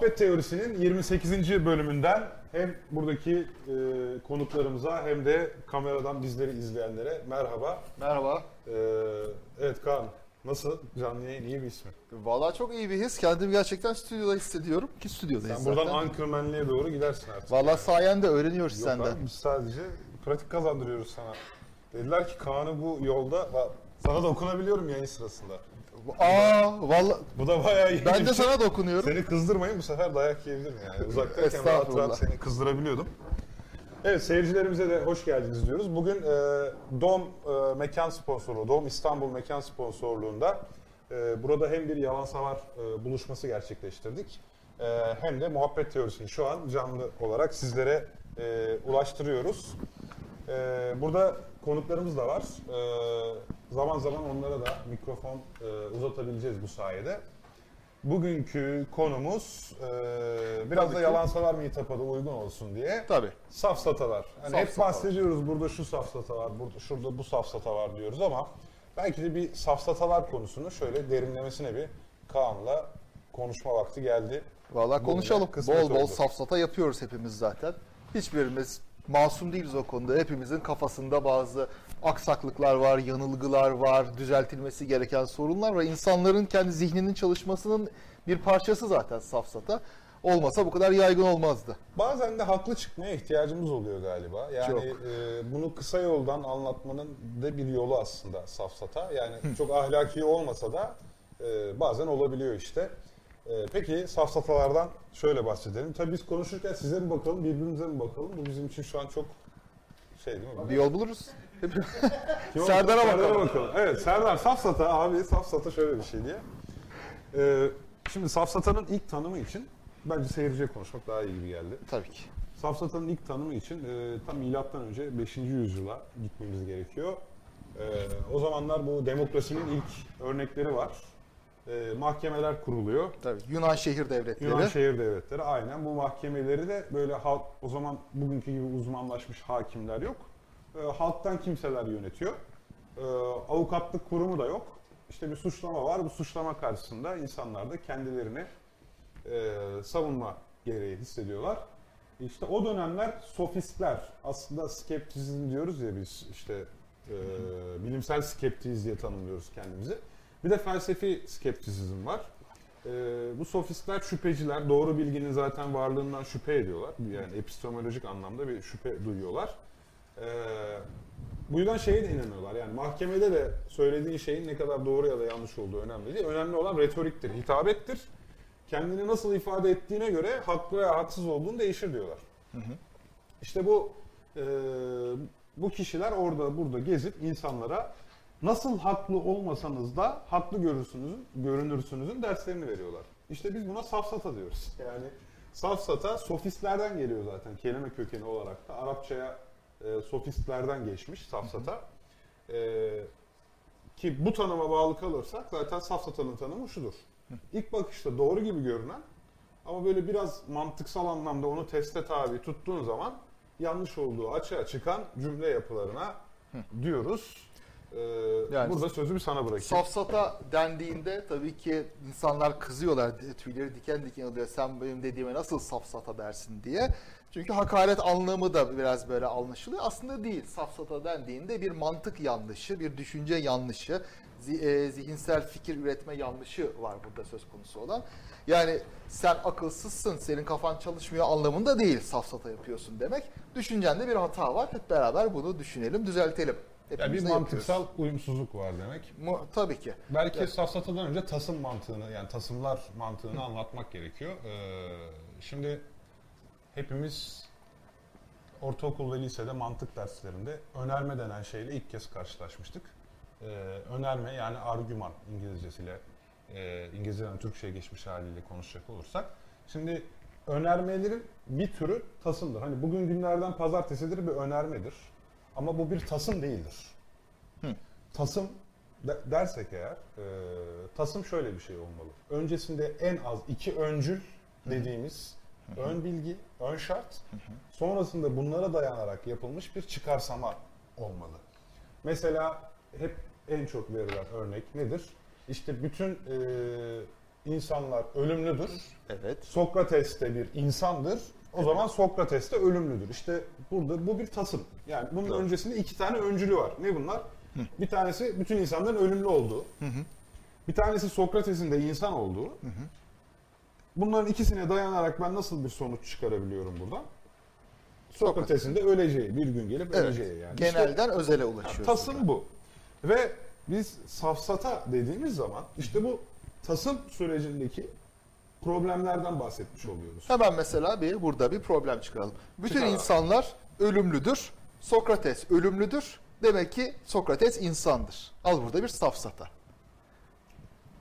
Muhabbet Teorisi'nin 28. bölümünden hem buradaki e, konuklarımıza hem de kameradan bizleri izleyenlere merhaba. Merhaba. E, evet Kaan, nasıl? Canlı yayın iyi bir ismi. Vallahi çok iyi bir his. Kendimi gerçekten stüdyoda hissediyorum ki stüdyodayız Sen zaten. buradan Anchorman'liğe doğru gidersin artık. Vallahi sayende öğreniyoruz Yok senden. abi, biz sadece pratik kazandırıyoruz sana. Dediler ki Kaan'ı bu yolda, sana dokunabiliyorum yayın sırasında. Aa vallahi Bu da bayağı iyi. ben de sana dokunuyorum. Seni kızdırmayın bu sefer dayak yiyebilirim yani. Uzaktayken rahat Estağfurullah. rahat seni kızdırabiliyordum. Evet seyircilerimize de hoş geldiniz diyoruz. Bugün e, Dom e, mekan sponsoru, Dom İstanbul mekan sponsorluğunda e, burada hem bir yalansavar e, buluşması gerçekleştirdik. E, hem de muhabbet teorisini şu an canlı olarak sizlere e, ulaştırıyoruz. E, burada konuklarımız da var. E, zaman zaman onlara da mikrofon e, uzatabileceğiz bu sayede. Bugünkü konumuz e, biraz Tabii da ki. yalansavar mitapa da uygun olsun diye Tabii. safsatalar. Hani hep Safsatalar. bahsediyoruz burada şu safsata var, burada şurada bu safsata var diyoruz ama belki de bir safsatalar konusunu şöyle derinlemesine bir Kaan'la konuşma vakti geldi. Vallahi Bugüne konuşalım. Bol bol oldu. safsata yapıyoruz hepimiz zaten. Hiçbirimiz masum değiliz o konuda. Hepimizin kafasında bazı aksaklıklar var, yanılgılar var, düzeltilmesi gereken sorunlar var. İnsanların kendi zihninin çalışmasının bir parçası zaten safsata. Olmasa bu kadar yaygın olmazdı. Bazen de haklı çıkmaya ihtiyacımız oluyor galiba. Yani Çok. e, bunu kısa yoldan anlatmanın da bir yolu aslında safsata. Yani çok ahlaki olmasa da e, bazen olabiliyor işte. E, peki safsatalardan şöyle bahsedelim. Tabii biz konuşurken size mi bakalım, birbirimize mi bakalım? Bu bizim için şu an çok şey değil mi? Bir yol buluruz. Serdar'a bakalım. Evet Serdar safsata abi safsata şöyle bir şey diye. E, şimdi safsatanın ilk tanımı için bence seyirciye konuşmak daha iyi gibi geldi. Tabii ki. Safsatanın ilk tanımı için e, tam milattan önce 5. yüzyıla gitmemiz gerekiyor. E, o zamanlar bu demokrasinin ilk örnekleri var. E, mahkemeler kuruluyor. Tabii. Yunan şehir devletleri. Yunan şehir devletleri aynen bu mahkemeleri de böyle halk o zaman bugünkü gibi uzmanlaşmış hakimler yok. E, halktan kimseler yönetiyor. E, avukatlık kurumu da yok. İşte bir suçlama var. Bu suçlama karşısında insanlar da kendilerini e, savunma gereği hissediyorlar. İşte o dönemler sofistler aslında skeptizm diyoruz ya biz işte e, bilimsel skeptiyiz diye tanımlıyoruz kendimizi. Bir de felsefi skeptizm var. E, bu sofistler şüpheciler, doğru bilginin zaten varlığından şüphe ediyorlar. Yani epistemolojik anlamda bir şüphe duyuyorlar. E, bu yüzden şeye de inanıyorlar. Yani mahkemede de söylediğin şeyin ne kadar doğru ya da yanlış olduğu önemli değil. Önemli olan retoriktir, hitabettir. Kendini nasıl ifade ettiğine göre haklı veya haksız olduğunu değişir diyorlar. İşte bu e, bu kişiler orada burada gezip insanlara nasıl haklı olmasanız da haklı görürsünüz, görünürsünüzün derslerini veriyorlar. İşte biz buna safsata diyoruz. Yani safsata sofistlerden geliyor zaten kelime kökeni olarak da Arapçaya e, sofistlerden geçmiş safsata. E, ki bu tanıma bağlı kalırsak zaten safsatanın tanımı şudur. İlk bakışta doğru gibi görünen ama böyle biraz mantıksal anlamda onu teste tabi tuttuğun zaman yanlış olduğu açığa çıkan cümle yapılarına diyoruz. Ee, Yani burada sözü bir sana bırakayım. Safsata dendiğinde tabii ki insanlar kızıyorlar, tüyleri diken diken oluyor. Sen benim dediğime nasıl safsata dersin diye. Çünkü hakaret anlamı da biraz böyle anlaşılıyor. Aslında değil. Safsata dendiğinde bir mantık yanlışı, bir düşünce yanlışı, e, zihinsel fikir üretme yanlışı var burada söz konusu olan. Yani sen akılsızsın, senin kafan çalışmıyor anlamında değil safsata yapıyorsun demek. Düşüncende bir hata var. Hep beraber bunu düşünelim, düzeltelim. Yani bir mantıksal uyumsuzluk var demek. yapıyoruz. Mu- tabii ki. Belki safsatadan önce tasım mantığını yani tasımlar mantığını anlatmak gerekiyor. Ee, şimdi hepimiz ortaokul ve lisede mantık derslerinde önerme denen şeyle ilk kez karşılaşmıştık. Ee, önerme yani argüman İngilizcesiyle e, İngilizceden Türkçe'ye geçmiş haliyle konuşacak olursak. Şimdi önermelerin bir türü tasımdır. Hani bugün günlerden pazartesidir bir önermedir. Ama bu bir tasım değildir. Tasım de- dersek eğer, e, tasım şöyle bir şey olmalı. Öncesinde en az iki öncül dediğimiz ön bilgi, ön şart, sonrasında bunlara dayanarak yapılmış bir çıkarsama olmalı. Mesela hep en çok verilen örnek nedir? İşte bütün e, insanlar ölümlüdür. Evet. Sokrates de bir insandır. O zaman Sokrates de ölümlüdür. İşte burada bu bir tasım. Yani bunun Doğru. öncesinde iki tane öncülü var. Ne bunlar? Bir tanesi bütün insanların ölümlü olduğu. Bir tanesi Sokrates'in de insan olduğu. Bunların ikisine dayanarak ben nasıl bir sonuç çıkarabiliyorum buradan? Sokrates'in de öleceği, bir gün gelip Evet. öleceği yani. İşte- Genelden özele ulaşıyoruz. Tasım bu. Ve biz safsata dediğimiz zaman işte bu tasım sürecindeki problemlerden bahsetmiş oluyoruz. Hemen mesela bir burada bir problem çıkaralım. Bütün Çıkaralım. insanlar ölümlüdür. Sokrates ölümlüdür. Demek ki Sokrates insandır. Al burada bir safsata.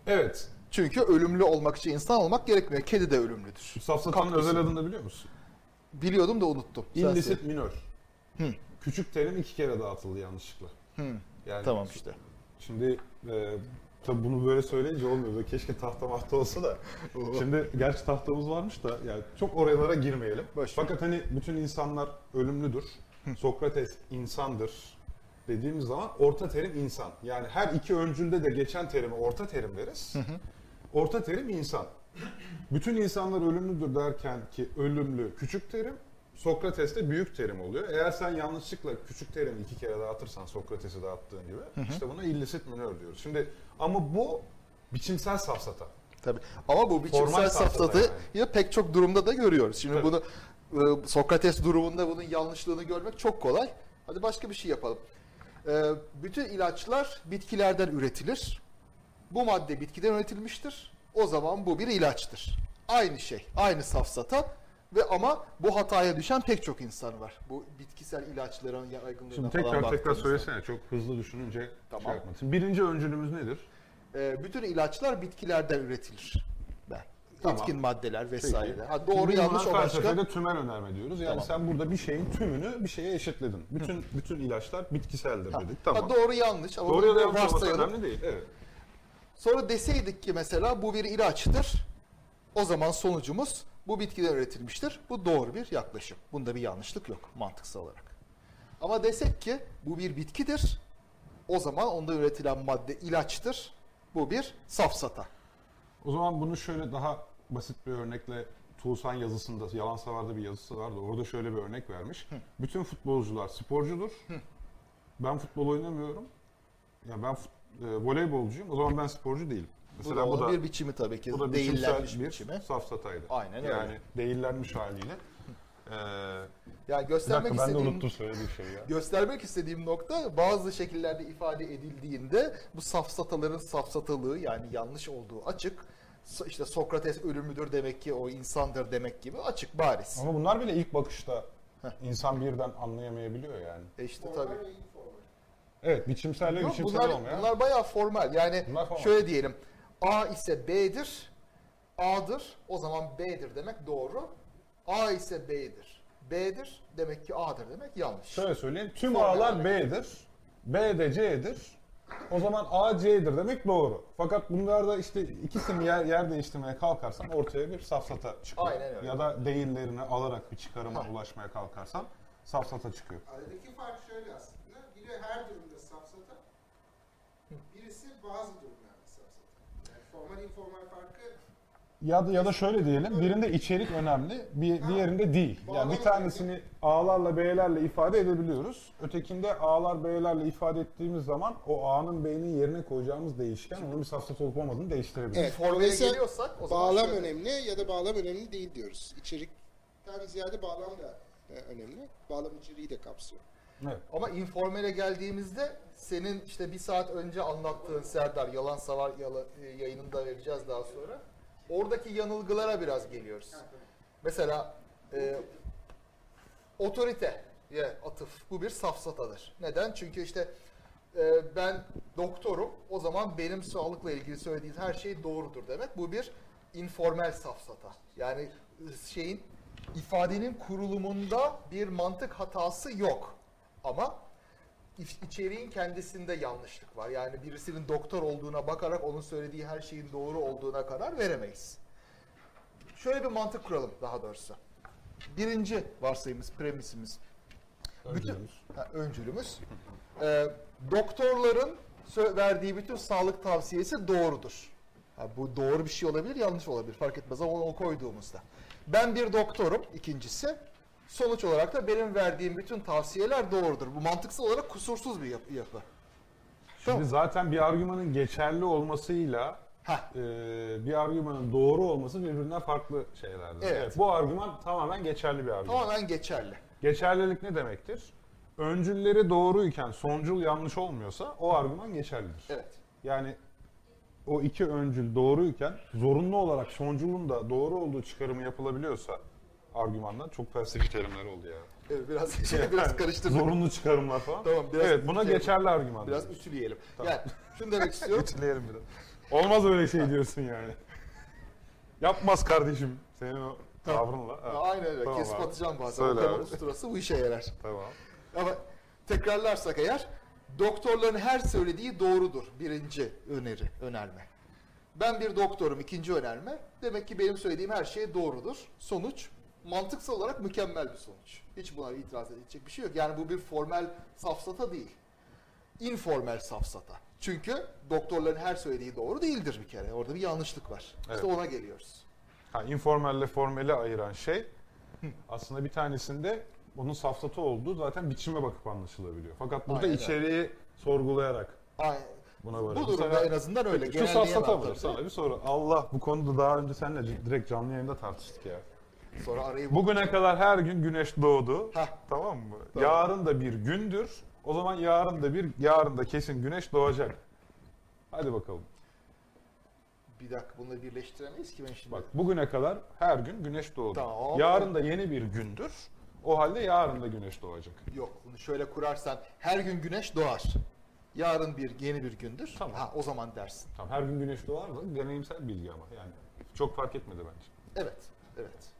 Evet. Çünkü ölümlü olmak için insan olmak gerekmiyor. Kedi de ölümlüdür. Safsatanın özel adını biliyor musun? Biliyordum da unuttum. Söyle. minör. Hı. Küçük terim iki kere dağıtıldı yanlışlıkla. Hı. Yani Tamam işte. Şimdi e, tabii bunu böyle söyleyince olmuyor. Böyle keşke tahta mahta olsa da. Şimdi gerçi tahtamız varmış da yani çok oralara girmeyelim. Boş ver. Fakat hani bütün insanlar ölümlüdür. Sokrates insandır dediğimiz zaman orta terim insan. Yani her iki öncülde de geçen terime orta terim deriz. Orta terim insan. Bütün insanlar ölümlüdür derken ki ölümlü küçük terim, Sokrates'te büyük terim oluyor. Eğer sen yanlışlıkla küçük terimi iki kere dağıtırsan Sokrates'i dağıttığın gibi işte buna illicit minör diyoruz. Şimdi ama bu biçimsel safsata. Tabii. Ama bu biçimsel Formal safsata safsatayı yani. ya pek çok durumda da görüyoruz. Şimdi Tabii. bunu e, Sokrates durumunda bunun yanlışlığını görmek çok kolay. Hadi başka bir şey yapalım. E, bütün ilaçlar bitkilerden üretilir. Bu madde bitkiden üretilmiştir. O zaman bu bir ilaçtır. Aynı şey, aynı safsata ve ama bu hataya düşen pek çok insan var. Bu bitkisel ilaçların yaygınlığına Şimdi falan tekrar tekrar baktığımızda. söylesene çok hızlı düşününce Tamam. şey yapma. Şimdi birinci öncülümüz nedir? E, bütün ilaçlar bitkilerden üretilir. Ben. Tamam. Etkin maddeler Peki. vesaire. Ha, doğru Şimdi yanlış o başka. felsefede tümen önerme diyoruz. Yani Tamam. sen burada bir şeyin tümünü bir şeye eşitledin. Bütün bütün ilaçlar bitkiseldir Ha, dedik. Tamam. ha, doğru yanlış ama Doğru ya da bunu yanlış olması varsayalım. önemli değil. Evet. Sonra deseydik ki mesela bu bir ilaçtır. O zaman sonucumuz bu bitkiden üretilmiştir. Bu doğru bir yaklaşım. Bunda bir yanlışlık yok mantıksal olarak. Ama desek ki bu bir bitkidir. O zaman onda üretilen madde ilaçtır. Bu bir safsata. O zaman bunu şöyle daha basit bir örnekle Tuğsan yazısında, Yalan Savar'da bir yazısı vardı. Orada şöyle bir örnek vermiş. Bütün futbolcular sporcudur. Ben futbol oynamıyorum. Ya ben fut- e, voleybolcuyum. O zaman ben sporcu değilim. Bu Mesela da, bu da, bir biçimi tabii ki. bu da değillenmiş bir biçimi. safsataydı. Aynen öyle. Yani değillenmiş haliyle. Ee, Yani göstermek dakika ben de istediğim unuttum söylediğim şeyi ya. göstermek istediğim nokta bazı şekillerde ifade edildiğinde bu safsataların safsatalığı yani yanlış olduğu açık. İşte Sokrates ölümlüdür demek ki o insandır demek gibi açık bariz. Ama bunlar bile ilk bakışta insan birden anlayamayabiliyor yani. E işte tabii. Evet, biçimsel ve Yok, biçimsel bunlar, olmayan. bunlar bayağı formal. Yani Bunlar formal. şöyle diyelim. A ise B'dir. A'dır. O zaman B'dir demek doğru. A ise B'dir. B'dir. Demek ki A'dır demek yanlış. Şöyle söyleyeyim, tüm Formal A'lar. B'dir, B de C'dir. O zaman A C'dir demek doğru. Fakat bunlarda işte ikisini yer, yer değiştirmeye kalkarsan ortaya bir safsata çıkıyor. Aynen öyle. Ya da değillerini alarak bir çıkarıma ulaşmaya kalkarsan safsata çıkıyor. Aradaki fark şöyle aslında. Biri her durumda safsata, birisi bazı. Yani formal informal farkı Ya da ya da şöyle diyelim, birinde içerik önemli, bir diğerinde değil. Yani bir tanesini A'larla B'lerle ifade edebiliyoruz. Ötekinde A'lar B'lerle ifade ettiğimiz zaman o A'nın B'nin yerine koyacağımız değişken onun bir safsata olup olmadığını değiştirebilir. Evet. Dolayısıyla geliyorsak o zaman bağlam şöyle. önemli ya da bağlam önemli değil diyoruz. İçerikten ziyade bağlam da e, önemli. Bağlam içeriği de kapsıyor. Evet. Ama informele geldiğimizde senin işte bir saat önce anlattığın Serdar Yalan Savar e, yayınında vereceğiz daha sonra. Oradaki yanılgılara biraz geliyoruz. Mesela e, otoriteye atıf bu bir safsatadır. Neden? Çünkü işte e, ben doktorum o zaman benim sağlıkla ilgili söylediğim her şey doğrudur demek. Bu bir informal safsata. Yani e, şeyin ifadenin kurulumunda bir mantık hatası yok. Ama içeriğin kendisinde yanlışlık var. Yani birisinin doktor olduğuna bakarak onun söylediği her şeyin doğru olduğuna karar veremeyiz. Şöyle bir mantık kuralım daha doğrusu. Birinci varsayımız, premisimiz, Öncülümüz. ha, öncülümüz. Ee, doktorların verdiği bütün sağlık tavsiyesi doğrudur. Ha, bu doğru bir şey olabilir, yanlış olabilir. Fark etmez ama onu koyduğumuzda. Ben bir doktorum ikincisi. Sonuç olarak da benim verdiğim bütün tavsiyeler doğrudur. Bu mantıksal olarak kusursuz bir yapı. yapı. Şimdi Tamam. zaten bir argümanın geçerli olmasıyla Heh. e, bir argümanın doğru olması birbirinden farklı şeylerdir. Evet. bu argüman tamamen geçerli bir argüman. Tamamen geçerli. Geçerlilik ne demektir? Öncülleri doğruyken sonucul yanlış olmuyorsa o argüman geçerlidir. Evet. Yani o iki öncül doğruyken zorunlu olarak sonucunun da doğru olduğu çıkarımı yapılabiliyorsa argümandan çok felsefi terimler oldu ya. Evet, biraz şey, biraz karıştırdım. Zorunlu çıkarımlar falan. Tamam, biraz evet buna şey- geçerli argüman. Biraz ütüleyelim. Yani şunu demek istiyorum. Ütüleyelim biraz. Olmaz öyle şey diyorsun yani. Yapmaz kardeşim. Senin o tavrınla. Ya Aynen öyle. Tamam Kesip abi. atacağım bazen. Söyle abi. usturası bu işe yarar. Tamam. Ama tekrarlarsak eğer doktorların her söylediği doğrudur. Birinci öneri, önerme. Ben bir doktorum ikinci önerme. Demek ki benim söylediğim her şey doğrudur. Sonuç mantıksal olarak mükemmel bir sonuç. Hiç buna itiraz edilecek bir şey yok. Yani bu bir formel safsata değil. Informel safsata. Çünkü doktorların her söylediği doğru değildir bir kere. Orada bir yanlışlık var. Evet. İşte ona geliyoruz. Ha, informelle formeli ayıran şey aslında bir tanesinde onun safsatı olduğu zaten biçime bakıp anlaşılabiliyor. Fakat burada Aynen içeriği sorgulayarak Ay, buna varıyor. bu durumda Mesela- en azından öyle. Şu safsata mı? Sana bir soru. Allah bu konuda daha önce seninle direkt canlı yayında tartıştık ya. Sonra arayı Bugüne kadar her gün güneş doğdu. Heh. Tamam mı? Tamam. Yarın da bir gündür. O zaman yarın da bir, yarın da kesin güneş doğacak. Hadi bakalım. Bir dakika bunları birleştiremeyiz ki ben şimdi. Bak bugüne kadar her gün güneş doğdu. Tamam. Yarın da yeni bir gündür. O halde yarın da güneş doğacak. Yok bunu şöyle kurarsan her gün güneş doğar. Yarın bir yeni bir gündür. Tamam. Ha o zaman dersin. Tamam her gün güneş doğar da deneyimsel bilgi ama yani. Çok fark etmedi bence. Evet. Evet.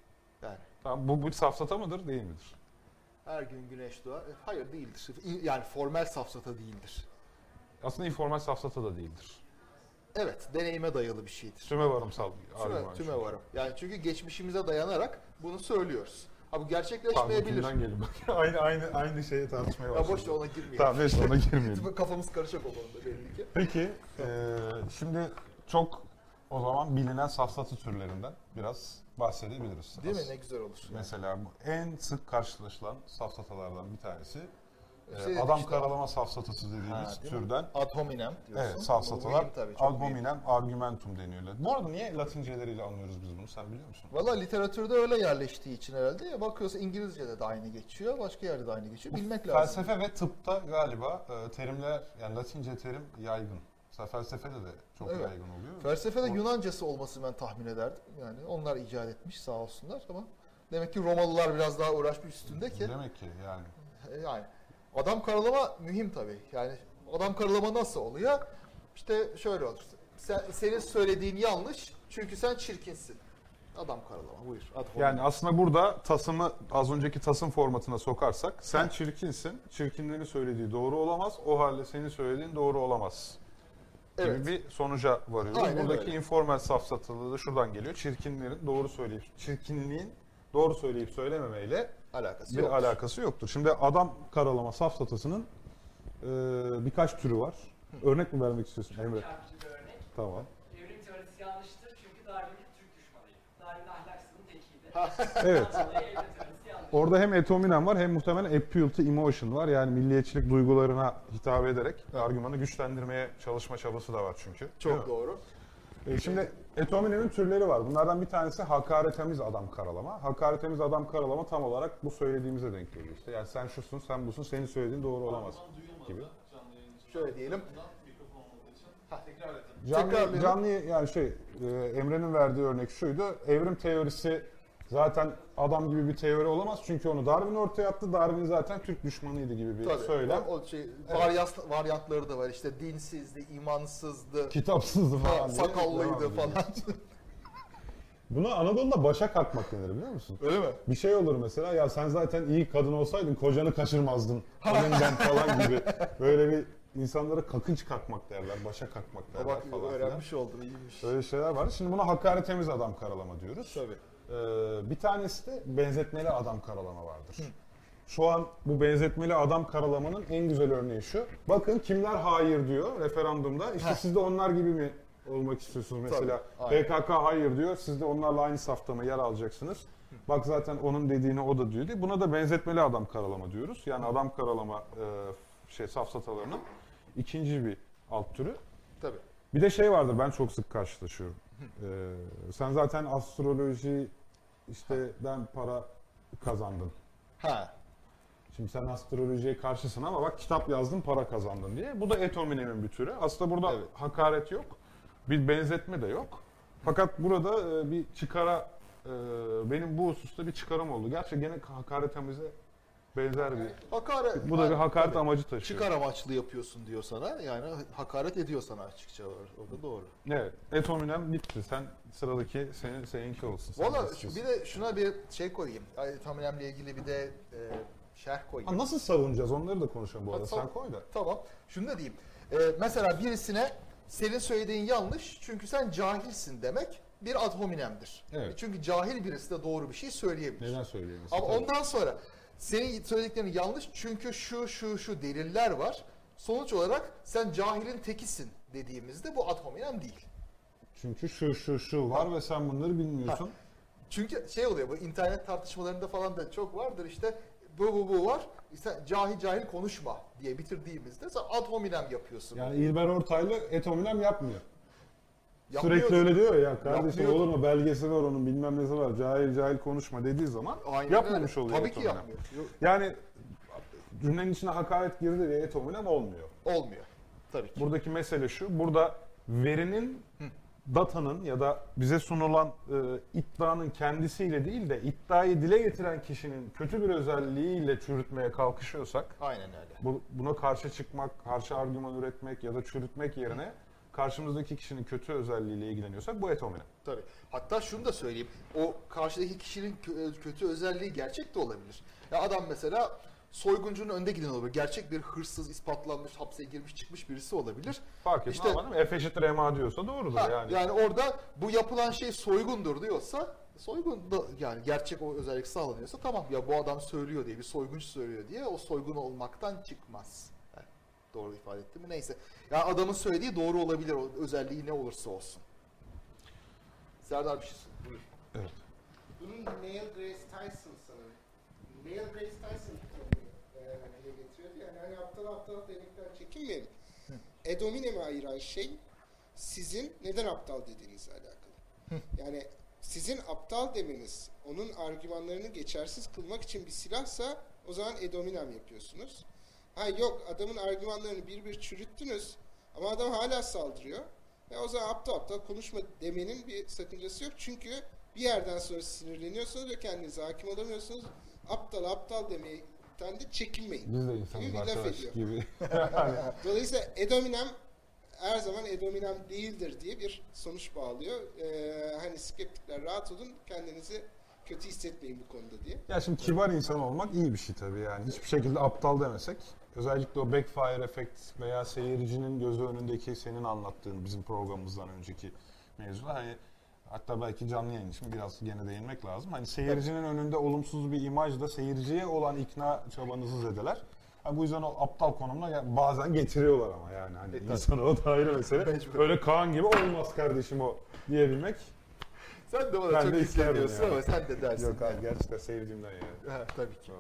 Tamam bu bir safsata mıdır değil midir? her gün güneş doğar. E, Hayır değildir. Yani formel safsata değildir. Aslında informal safsata da değildir. Evet, deneyime dayalı bir şeydir. Tüme varımsal Tüme, argüman. tüme çünkü. varım. Yani çünkü geçmişimize dayanarak bunu söylüyoruz. Ha bu gerçekleşmeyebilir. kimden gelin bak. aynı aynı aynı şeye tartışmaya Ya başladık. boş ver, ona girmeyelim. Tamam neyse ona girmeyelim. Kafamız karışık o konuda belli ki. Peki eee, şimdi çok o zaman bilinen safsata türlerinden biraz bahsedebiliriz. Değil mi? Ne güzel olur. Mesela bu en sık karşılaşılan safsatalardan bir tanesi eee, Şey adam işte- karalama safsatası dediğimiz Ha, türden Ad hominem diyorsun. Evet, Bu safsatalar ad hominem argumentum deniyor. Bu arada niye latinceleriyle anlıyoruz biz bunu sen biliyor musun? Valla literatürde öyle yerleştiği için herhalde. Ya bakıyorsa İngilizce'de de aynı geçiyor, başka yerde de aynı geçiyor. Bilmek lazım. Felsefe ve tıpta galiba e, terimler yani latince terim yaygın. Mesela felsefede de çok Evet. yaygın oluyor. Felsefede O- Yunancası olması ben tahmin ederdim. Yani onlar icat etmiş sağ olsunlar ama demek ki Romalılar biraz daha uğraşmış üstünde ki. Demek ki yani. Yani adam karalama mühim tabii. Yani adam karalama nasıl oluyor? İşte şöyle olur. Sen, senin söylediğin yanlış çünkü sen çirkinsin. Adam karalama buyur. Ad. Yani aslında burada tasımı az önceki tasım formatına sokarsak sen çirkinsin. Çirkinlerin söylediği doğru olamaz. O halde senin söylediğin doğru olamaz. Gibi Evet. bir sonuca varıyoruz. Aynen Buradaki öyle. informal safsatalığı da şuradan geliyor. Çirkinlerin doğru söyleyip çirkinliğin doğru söyleyip söylememeyle alakası bir yok. alakası yoktur. Şimdi adam karalama safsatasının e, birkaç türü var. Örnek mi vermek istiyorsun Emre? Çarpıcı bir örnek. Tamam. Evrim teorisi yanlıştır çünkü Darwin Türk düşmanıydı. Darwin ahlaksızın tekiydi. Evet. Orada hem etominem var hem muhtemelen appeal to emotion var. Yani milliyetçilik duygularına hitap ederek argümanı güçlendirmeye çalışma çabası da var çünkü. Çok doğru. E, şimdi etominemin türleri var. Bunlardan bir tanesi hakaretemiz adam karalama. Hakaretemiz adam karalama tam olarak bu söylediğimize denk geliyor işte. Yani sen şusun, sen busun, senin söylediğin doğru olamaz gibi. Şöyle diyelim. Canlı, canlı yani şey e, Emre'nin verdiği örnek şuydu. Evrim teorisi zaten adam gibi bir teori olamaz. Çünkü onu Darwin ortaya attı. Darwin zaten Türk düşmanıydı gibi bir Tabii. söylem. O, o şey, varyas, varyantları da var. İşte dinsizdi, imansızdı, Kitapsızdı falan. ha, sakallıydı falan. Buna Anadolu'da başa kalkmak denir biliyor musun? Öyle mi? Bir şey olur mesela ya sen zaten iyi kadın olsaydın kocanı kaçırmazdın. Elinden falan gibi. Böyle bir insanlara kakınç kalkmak derler, başa kalkmak derler Bak falan öğrenmiş oldum iyiymiş. Öyle şeyler var. Şimdi buna hakaretemiz adam karalama diyoruz. Tabii. Ee, bir tanesi de benzetmeli adam karalama vardır. Şu an bu benzetmeli adam karalamanın en güzel örneği şu. Bakın kimler hayır diyor referandumda. İşte siz de onlar gibi mi olmak istiyorsunuz mesela. Tabii. PKK hayır diyor. Siz de onlarla aynı safta yer alacaksınız? Bak zaten onun dediğini o da diyor diye. Buna da benzetmeli adam karalama diyoruz. Yani adam karalama e, şey safsatalarının ikinci bir alt türü. Tabii. Bir de şey vardır ben çok sık karşılaşıyorum. Ee, sen zaten astroloji işte ben para kazandın. Ha. Şimdi sen astrolojiye karşısın ama bak kitap yazdın para kazandın diye. Bu da et hominemin bir türü. Aslında burada Evet. hakaret yok. Bir benzetme de yok. Fakat burada e, bir çıkara e, benim bu hususta bir çıkarım oldu. Gerçi gene hakaretimize benzer bir. Hakaret. Bu da bir Ha, hakaret tabii. amacı taşıyor. Çıkar amaçlı yapıyorsun diyor sana. Yani hakaret ediyor sana açıkça. O da doğru. Evet. Et hominem bitti. Sen sıradaki senin seninki olsun. Sen Valla bir de şuna bir şey koyayım. Ay, Tamilemle ilgili bir de e, şerh koyayım. Ha, nasıl savunacağız onları da konuşalım bu Ha, arada. tamam. Sen koy da. Tamam. Şunu da diyeyim. Ee, mesela birisine senin söylediğin yanlış çünkü sen cahilsin demek bir ad hominemdir. Evet. Çünkü cahil birisi de doğru bir şey söyleyebilir. Neden söyleyeyim? Ama ondan sonra senin söylediklerin yanlış çünkü şu şu şu deliller var. Sonuç olarak sen cahilin tekisin dediğimizde bu ad hominem değil. Çünkü şu şu şu var ve sen bunları bilmiyorsun. Çünkü şey oluyor bu internet tartışmalarında falan da çok vardır işte bu bu bu var. İşte cahil cahil konuşma diye bitirdiğimizde sen ad hominem yapıyorsun. Yani İlber Ortaylı et hominem yapmıyor. Yapmıyor. Sürekli öyle diyor ya kardeşim Yapmıyor. olur mu belgesi var onun bilmem nesi var cahil cahil konuşma dediği zaman Aynen yapmamış öyle. oluyor Tabii ki yapmıyor. Yani cümlenin içine hakaret girdi diye et hominem olmuyor. Olmuyor. Tabii ki. Buradaki mesele şu. Burada verinin datanın ya da bize sunulan e, iddianın kendisiyle değil de iddiayı dile getiren kişinin kötü bir özelliğiyle çürütmeye kalkışıyorsak Aynen öyle. bu, buna karşı çıkmak, karşı argüman üretmek ya da çürütmek yerine karşımızdaki kişinin kötü özelliğiyle ilgileniyorsak bu et hominem. Tabii. Hatta şunu da söyleyeyim. O karşıdaki kişinin kö- kötü özelliği gerçek de olabilir. Ya adam mesela soyguncunun önde giden olabilir. Gerçek bir hırsız, ispatlanmış, hapse girmiş, çıkmış birisi olabilir. Fark etmez İşte- ama? F eşittir MA diyorsa doğrudur Ha, yani. yani. orada bu yapılan şey soygundur diyorsa soygun da yani gerçek o özellik sağlanıyorsa tamam ya bu adam söylüyor diye bir soyguncu söylüyor diye o soygun olmaktan çıkmaz. Yani doğru ifade ettim mi? Neyse. Ya adamın söylediği doğru olabilir o özelliği ne olursa olsun. Serdar bir şey söyle. Buyur. Evet. Bunun Neil Grace Tyson sanırım. Neil Grace Tyson e, dile getiriyordu. Yani hani aptal aptal demekten çekinmeyelim. Edominem'i ayıran şey sizin neden aptal dediğinizle alakalı. Yani sizin aptal demeniz onun argümanlarını geçersiz kılmak için bir silahsa o zaman edominem yapıyorsunuz. Ha yok adamın argümanlarını bir bir çürüttünüz ama adam hala saldırıyor. Ve o zaman aptal aptal konuşma demenin bir sakıncası yok. Çünkü bir yerden sonra sinirleniyorsunuz ve kendinize hakim olamıyorsunuz. Aptal aptal demekten de çekinmeyin. Biz de Gibi insanız laf arkadaş ediyor. gibi. Dolayısıyla edominem her zaman edominem değildir diye bir sonuç bağlıyor. Ee, hani skeptikler rahat olun kendinizi kötü hissetmeyin bu konuda diye. Ya şimdi kibar insan olmak iyi bir şey tabii yani. Hiçbir şekilde aptal demesek. Özellikle o backfire efekt veya seyircinin gözü önündeki senin anlattığın bizim programımızdan önceki mevzular. Hani hatta belki canlı yayın için biraz gene değinmek lazım. Hani seyircinin önünde olumsuz bir imajla seyirciye olan ikna çabanızı zedeler. Ha, bu yüzden o aptal konumuna ya- bazen getiriyorlar ama yani hani insana o da ayrı mesele. Öyle Kaan gibi olmaz kardeşim o diyebilmek. Sen de bana Ben çok hissediyorsun yani. ama sen de dersin. Yok abi gerçekten seyircimden yani. Ha, tabii ki.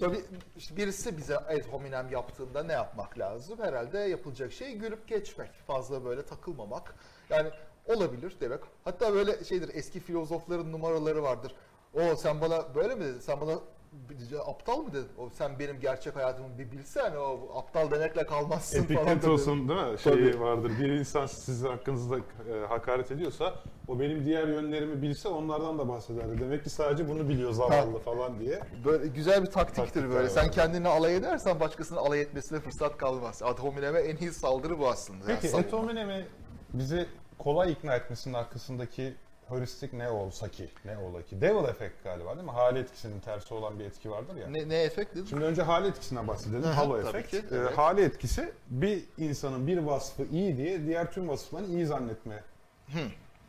Tabii işte birisi bize ad hominem yaptığında ne yapmak lazım? Herhalde yapılacak şey gülüp geçmek. Fazla böyle takılmamak. Yani olabilir demek. Hatta böyle şeydir eski filozofların numaraları vardır. O sen bana böyle mi dedin? Sen bana aptal mı dedin? O sen benim gerçek hayatımı bir bilsen o aptal demekle kalmazsın falan. dedi. Epiktetos'un değil mi? Şeyi Tabii. vardır. Bir insan sizin hakkınızda e, hakaret ediyorsa o benim diğer yönlerimi bilse onlardan da bahsederdi. Demek ki sadece bunu biliyor zavallı falan diye. Böyle güzel bir taktiktir Taktikler böyle. Sen kendini alay edersen başkasının alay etmesine fırsat kalmaz. Ad hominem'e en iyi saldırı bu aslında. Yani Peki savunma. Etominem'i bizi kolay ikna etmesinin arkasındaki heuristik ne olsa ki, ne ola ki? Devil effect galiba değil mi? Hale etkisinin tersi olan bir etki vardır ya. Ne, ne efekt dedin? Şimdi önce hale etkisinden bahsedelim. Hı hı, Halo efekt. ki, Ee, evet. hale etkisi bir insanın bir vasfı iyi diye diğer tüm vasıflarını iyi zannetme.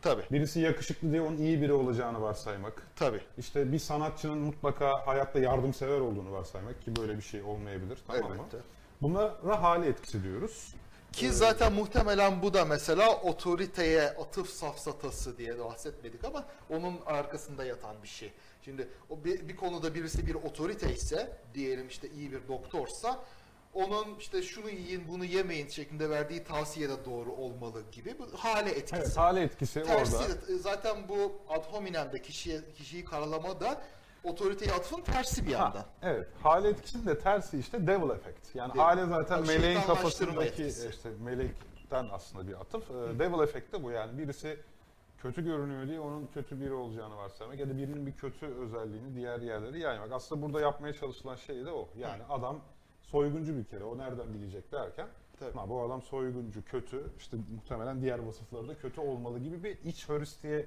Tabii, Birisi yakışıklı diye onun iyi biri olacağını varsaymak. tabii. İşte bir sanatçının mutlaka hayatta yardımsever olduğunu varsaymak ki böyle bir şey olmayabilir tamam mı? Elbette. Bunlara hale etkisi diyoruz. Ki zaten muhtemelen bu da mesela otoriteye atıf safsatası diye bahsetmedik ama onun arkasında yatan bir şey. Şimdi o bir, bir konuda birisi bir otorite ise diyelim işte iyi bir doktorsa onun işte şunu yiyin bunu yemeyin şeklinde verdiği tavsiye de doğru olmalı gibi bu hale etkisi. Evet, hale etkisi Tersi orada. de- zaten bu ad hominem'de kişiye, kişiyi karalama da otoriteye atıfın tersi bir yandan. Ha, evet. Hale etkisi de tersi işte devil effect. Yani Devil. hale zaten Ha, meleğin kafasındaki etkisi. işte melekten aslında bir atıf. Ee, devil effect de bu yani birisi kötü görünüyor diye onun kötü biri olacağını varsaymak ya da birinin bir kötü özelliğini diğer yerlere yaymak. Aslında burada yapmaya çalışılan şey de o. Yani adam soyguncu bir kere o nereden bilecek derken Tabii. ha, bu adam soyguncu, kötü, işte muhtemelen diğer vasıfları da kötü olmalı gibi bir iç hörüstiye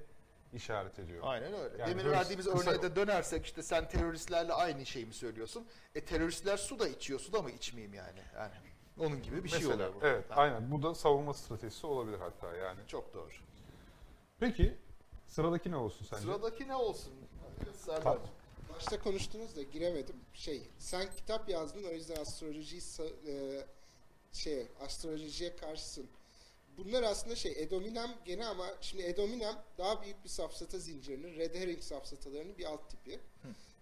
işaret ediyor. Aynen öyle. Yani Demin verdiğimiz kısa- örneğe de dönersek işte sen teröristlerle aynı şeyi mi söylüyorsun? E teröristler su da içiyor, su da mı içmeyeyim yani? Yani onun gibi bir şey Mesela, oluyor bu. Evet, Ha, aynen. Bu da savunma stratejisi olabilir hatta yani. Çok doğru. Peki sıradaki ne olsun sence? Sıradaki ne olsun? Serdar. Başta konuştunuz da giremedim. Şey, sen kitap yazdın o yüzden astrolojiyi e, şey, astrolojiye karşısın. Bunlar aslında şey, Edominem gene ama şimdi Edominem daha büyük bir safsata zincirinin, Red Herring safsatalarının bir alt tipi.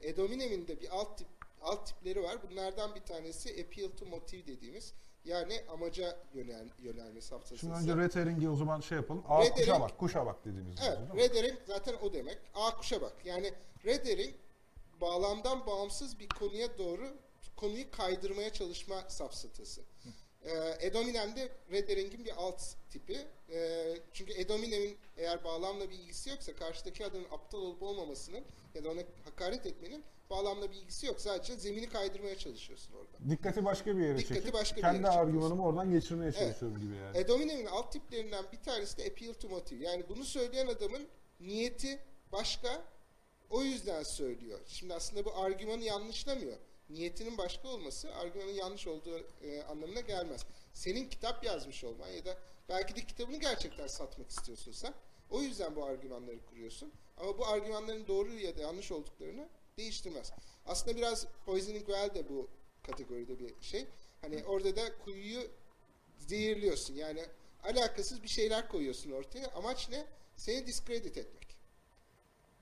Edominem'in de bir alt tip alt tipleri var. Bunlardan bir tanesi appeal to motive dediğimiz yani amaca yönel, yönelme safsatası. Şimdi önce red herring'i o zaman şey yapalım. Aa, Red kuşa herring- bak, kuşa bak dediğimiz Evet, mi? red herring zaten o demek. A kuşa bak. Yani red herring bağlamdan bağımsız bir konuya doğru konuyu kaydırmaya çalışma safsatası. Ee, Edominem'de red herring'in bir alt tipi. Ee, çünkü Edominem'in eğer bağlamla bir ilgisi yoksa karşıdaki adamın aptal olup olmamasının ya da ona hakaret etmenin bağlamla bir ilgisi yok. Sadece zemini kaydırmaya çalışıyorsun orada. Dikkati başka bir yere Dikkati çekip başka bir kendi yere çekiyorsun. argümanımı oradan geçirmeye çalışıyorum gibi yani. Edominem'in alt tiplerinden bir tanesi de appeal to motive. Yani bunu söyleyen adamın niyeti başka, o yüzden söylüyor. Şimdi aslında bu argümanı yanlışlamıyor. Niyetinin başka olması argümanın yanlış olduğu e, anlamına gelmez. Senin kitap yazmış olman ya da belki de kitabını gerçekten satmak istiyorsun sen. O yüzden bu argümanları kuruyorsun. Ama bu argümanların doğru ya da yanlış olduklarını değiştirmez. Aslında biraz Poisoning Well de bu kategoride bir şey. Hani orada da kuyuyu zehirliyorsun. Yani alakasız bir şeyler koyuyorsun ortaya. Amaç ne? Seni diskredit etmek.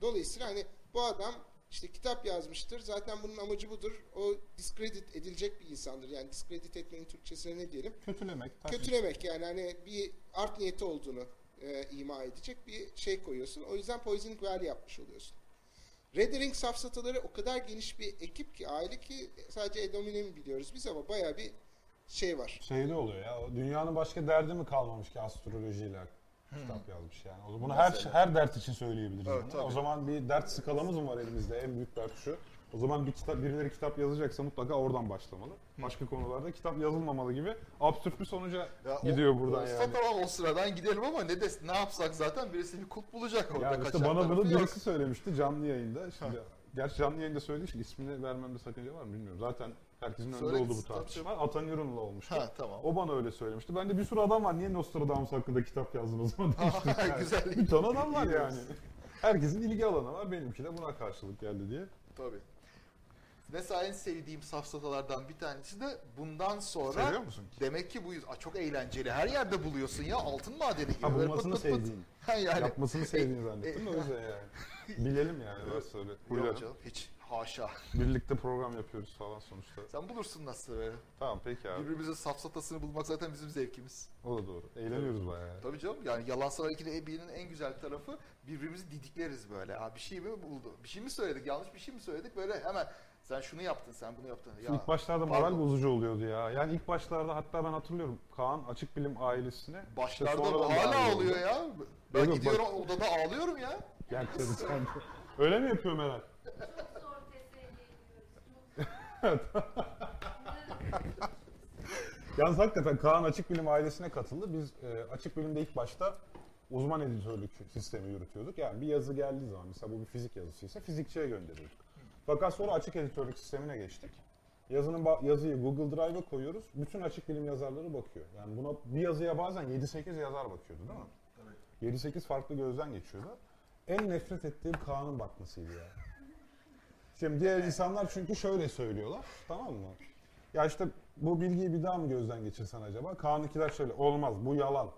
Dolayısıyla hani bu adam işte kitap yazmıştır. Zaten bunun amacı budur. O diskredit edilecek bir insandır. Yani diskredit etmenin Türkçesine ne diyelim? Kötülemek. tabii. Kötülemek yani hani bir art niyeti olduğunu e, ima edecek bir şey koyuyorsun. O yüzden Poisoning Well yapmış oluyorsun. Red Herring safsataları o kadar geniş bir ekip ki aile ki sadece Edomine'mi biliyoruz biz ama bayağı bir şey var. Şeyde oluyor ya, dünyanın başka derdi mi kalmamış ki astrolojiyle kitap yazmış yani. O zaman bunu her Mesela. her dert için söyleyebiliriz Evet, bunu. tabii. O zaman bir dert skalamız mı var elimizde? En büyük dert şu. O zaman bir kitap birileri kitap yazacaksa mutlaka oradan başlamalı. Başka konularda kitap yazılmamalı gibi absürt bir sonuca Ya o- gidiyor buradan olsa yani. tamam o sıradan gidelim ama ne des ne yapsak zaten birisi bir kulp bulacak orada Yani işte kaçan bana bunu yok. birisi söylemişti canlı yayında. Şimdi, gerçi canlı yayında söylediği için ismini vermemde sakınca var mı bilmiyorum. Zaten herkesin önünde Söyle, olduğu bu tartışma. Atan Yurun'la olmuştu. Ha tamam. O bana öyle söylemişti. Ben de bir sürü adam var. Niye Nostradamus hakkında kitap yazdın o zaman demiştim. yani. Güzel. Bir ton adam var yani. Herkesin ilgi alanı var. Benimki de buna karşılık geldi diye. Tabii. Mesela en sevdiğim safsatalardan bir tanesi de bundan sonra Seviyor musun? demek ki bu Aa, çok eğlenceli. Her yerde buluyorsun ya altın madeni gibi. Ha Böyle bulmasını pıt pıt pıt. sevdiğin. Ha, yani. Yapmasını sevdiğini zannettim de o yüzden yani. Bilelim yani. Varsa öyle. Yok canım hiç haşa. Birlikte program yapıyoruz falan sonuçta. Sen bulursun nasıl. Tamam peki abi. Birbirimizin safsatasını bulmak zaten bizim zevkimiz. O da doğru. Eğleniyoruz bayağı. yani. Tabii canım yani yalan sana ikilinin en güzel tarafı birbirimizi didikleriz böyle. Ha bir şey mi buldu? Bir şey mi söyledik? Yanlış bir şey mi söyledik? Böyle hemen sen şunu yaptın, sen bunu yaptın. Ya, ilk başlarda moral pardon. bozucu oluyordu ya. Yani ilk başlarda hatta ben hatırlıyorum Kaan Açık Bilim ailesine. işte Başlarda bu hala oluyor ya. Ben Yok, gidiyorum odada ağlıyorum ya. Gerçekten. Öyle mi yapıyor Meral? Çok Yalnız hakikaten Kaan Açık Bilim ailesine katıldı. Biz e, Açık Bilim'de ilk başta uzman editörlük sistemi yürütüyorduk. Yani bir yazı geldiği zaman mesela bu bir fizik yazısıysa fizikçiye gönderiyorduk. Fakat sonra açık editörlük sistemine geçtik. Yazının yazıyı Google Drive'a koyuyoruz. Bütün açık bilim yazarları bakıyor. Yani buna bir yazıya bazen 7-8 yazar bakıyordu değil mi? 7-8 farklı gözden geçiyordu. En nefret ettiğim Kaan'ın bakmasıydı ya. Şimdi diğer insanlar çünkü şöyle söylüyorlar. Tamam mı? Ya işte bu bilgiyi bir daha mı gözden geçirsen acaba? Kaan'ınkiler şöyle olmaz bu yalan.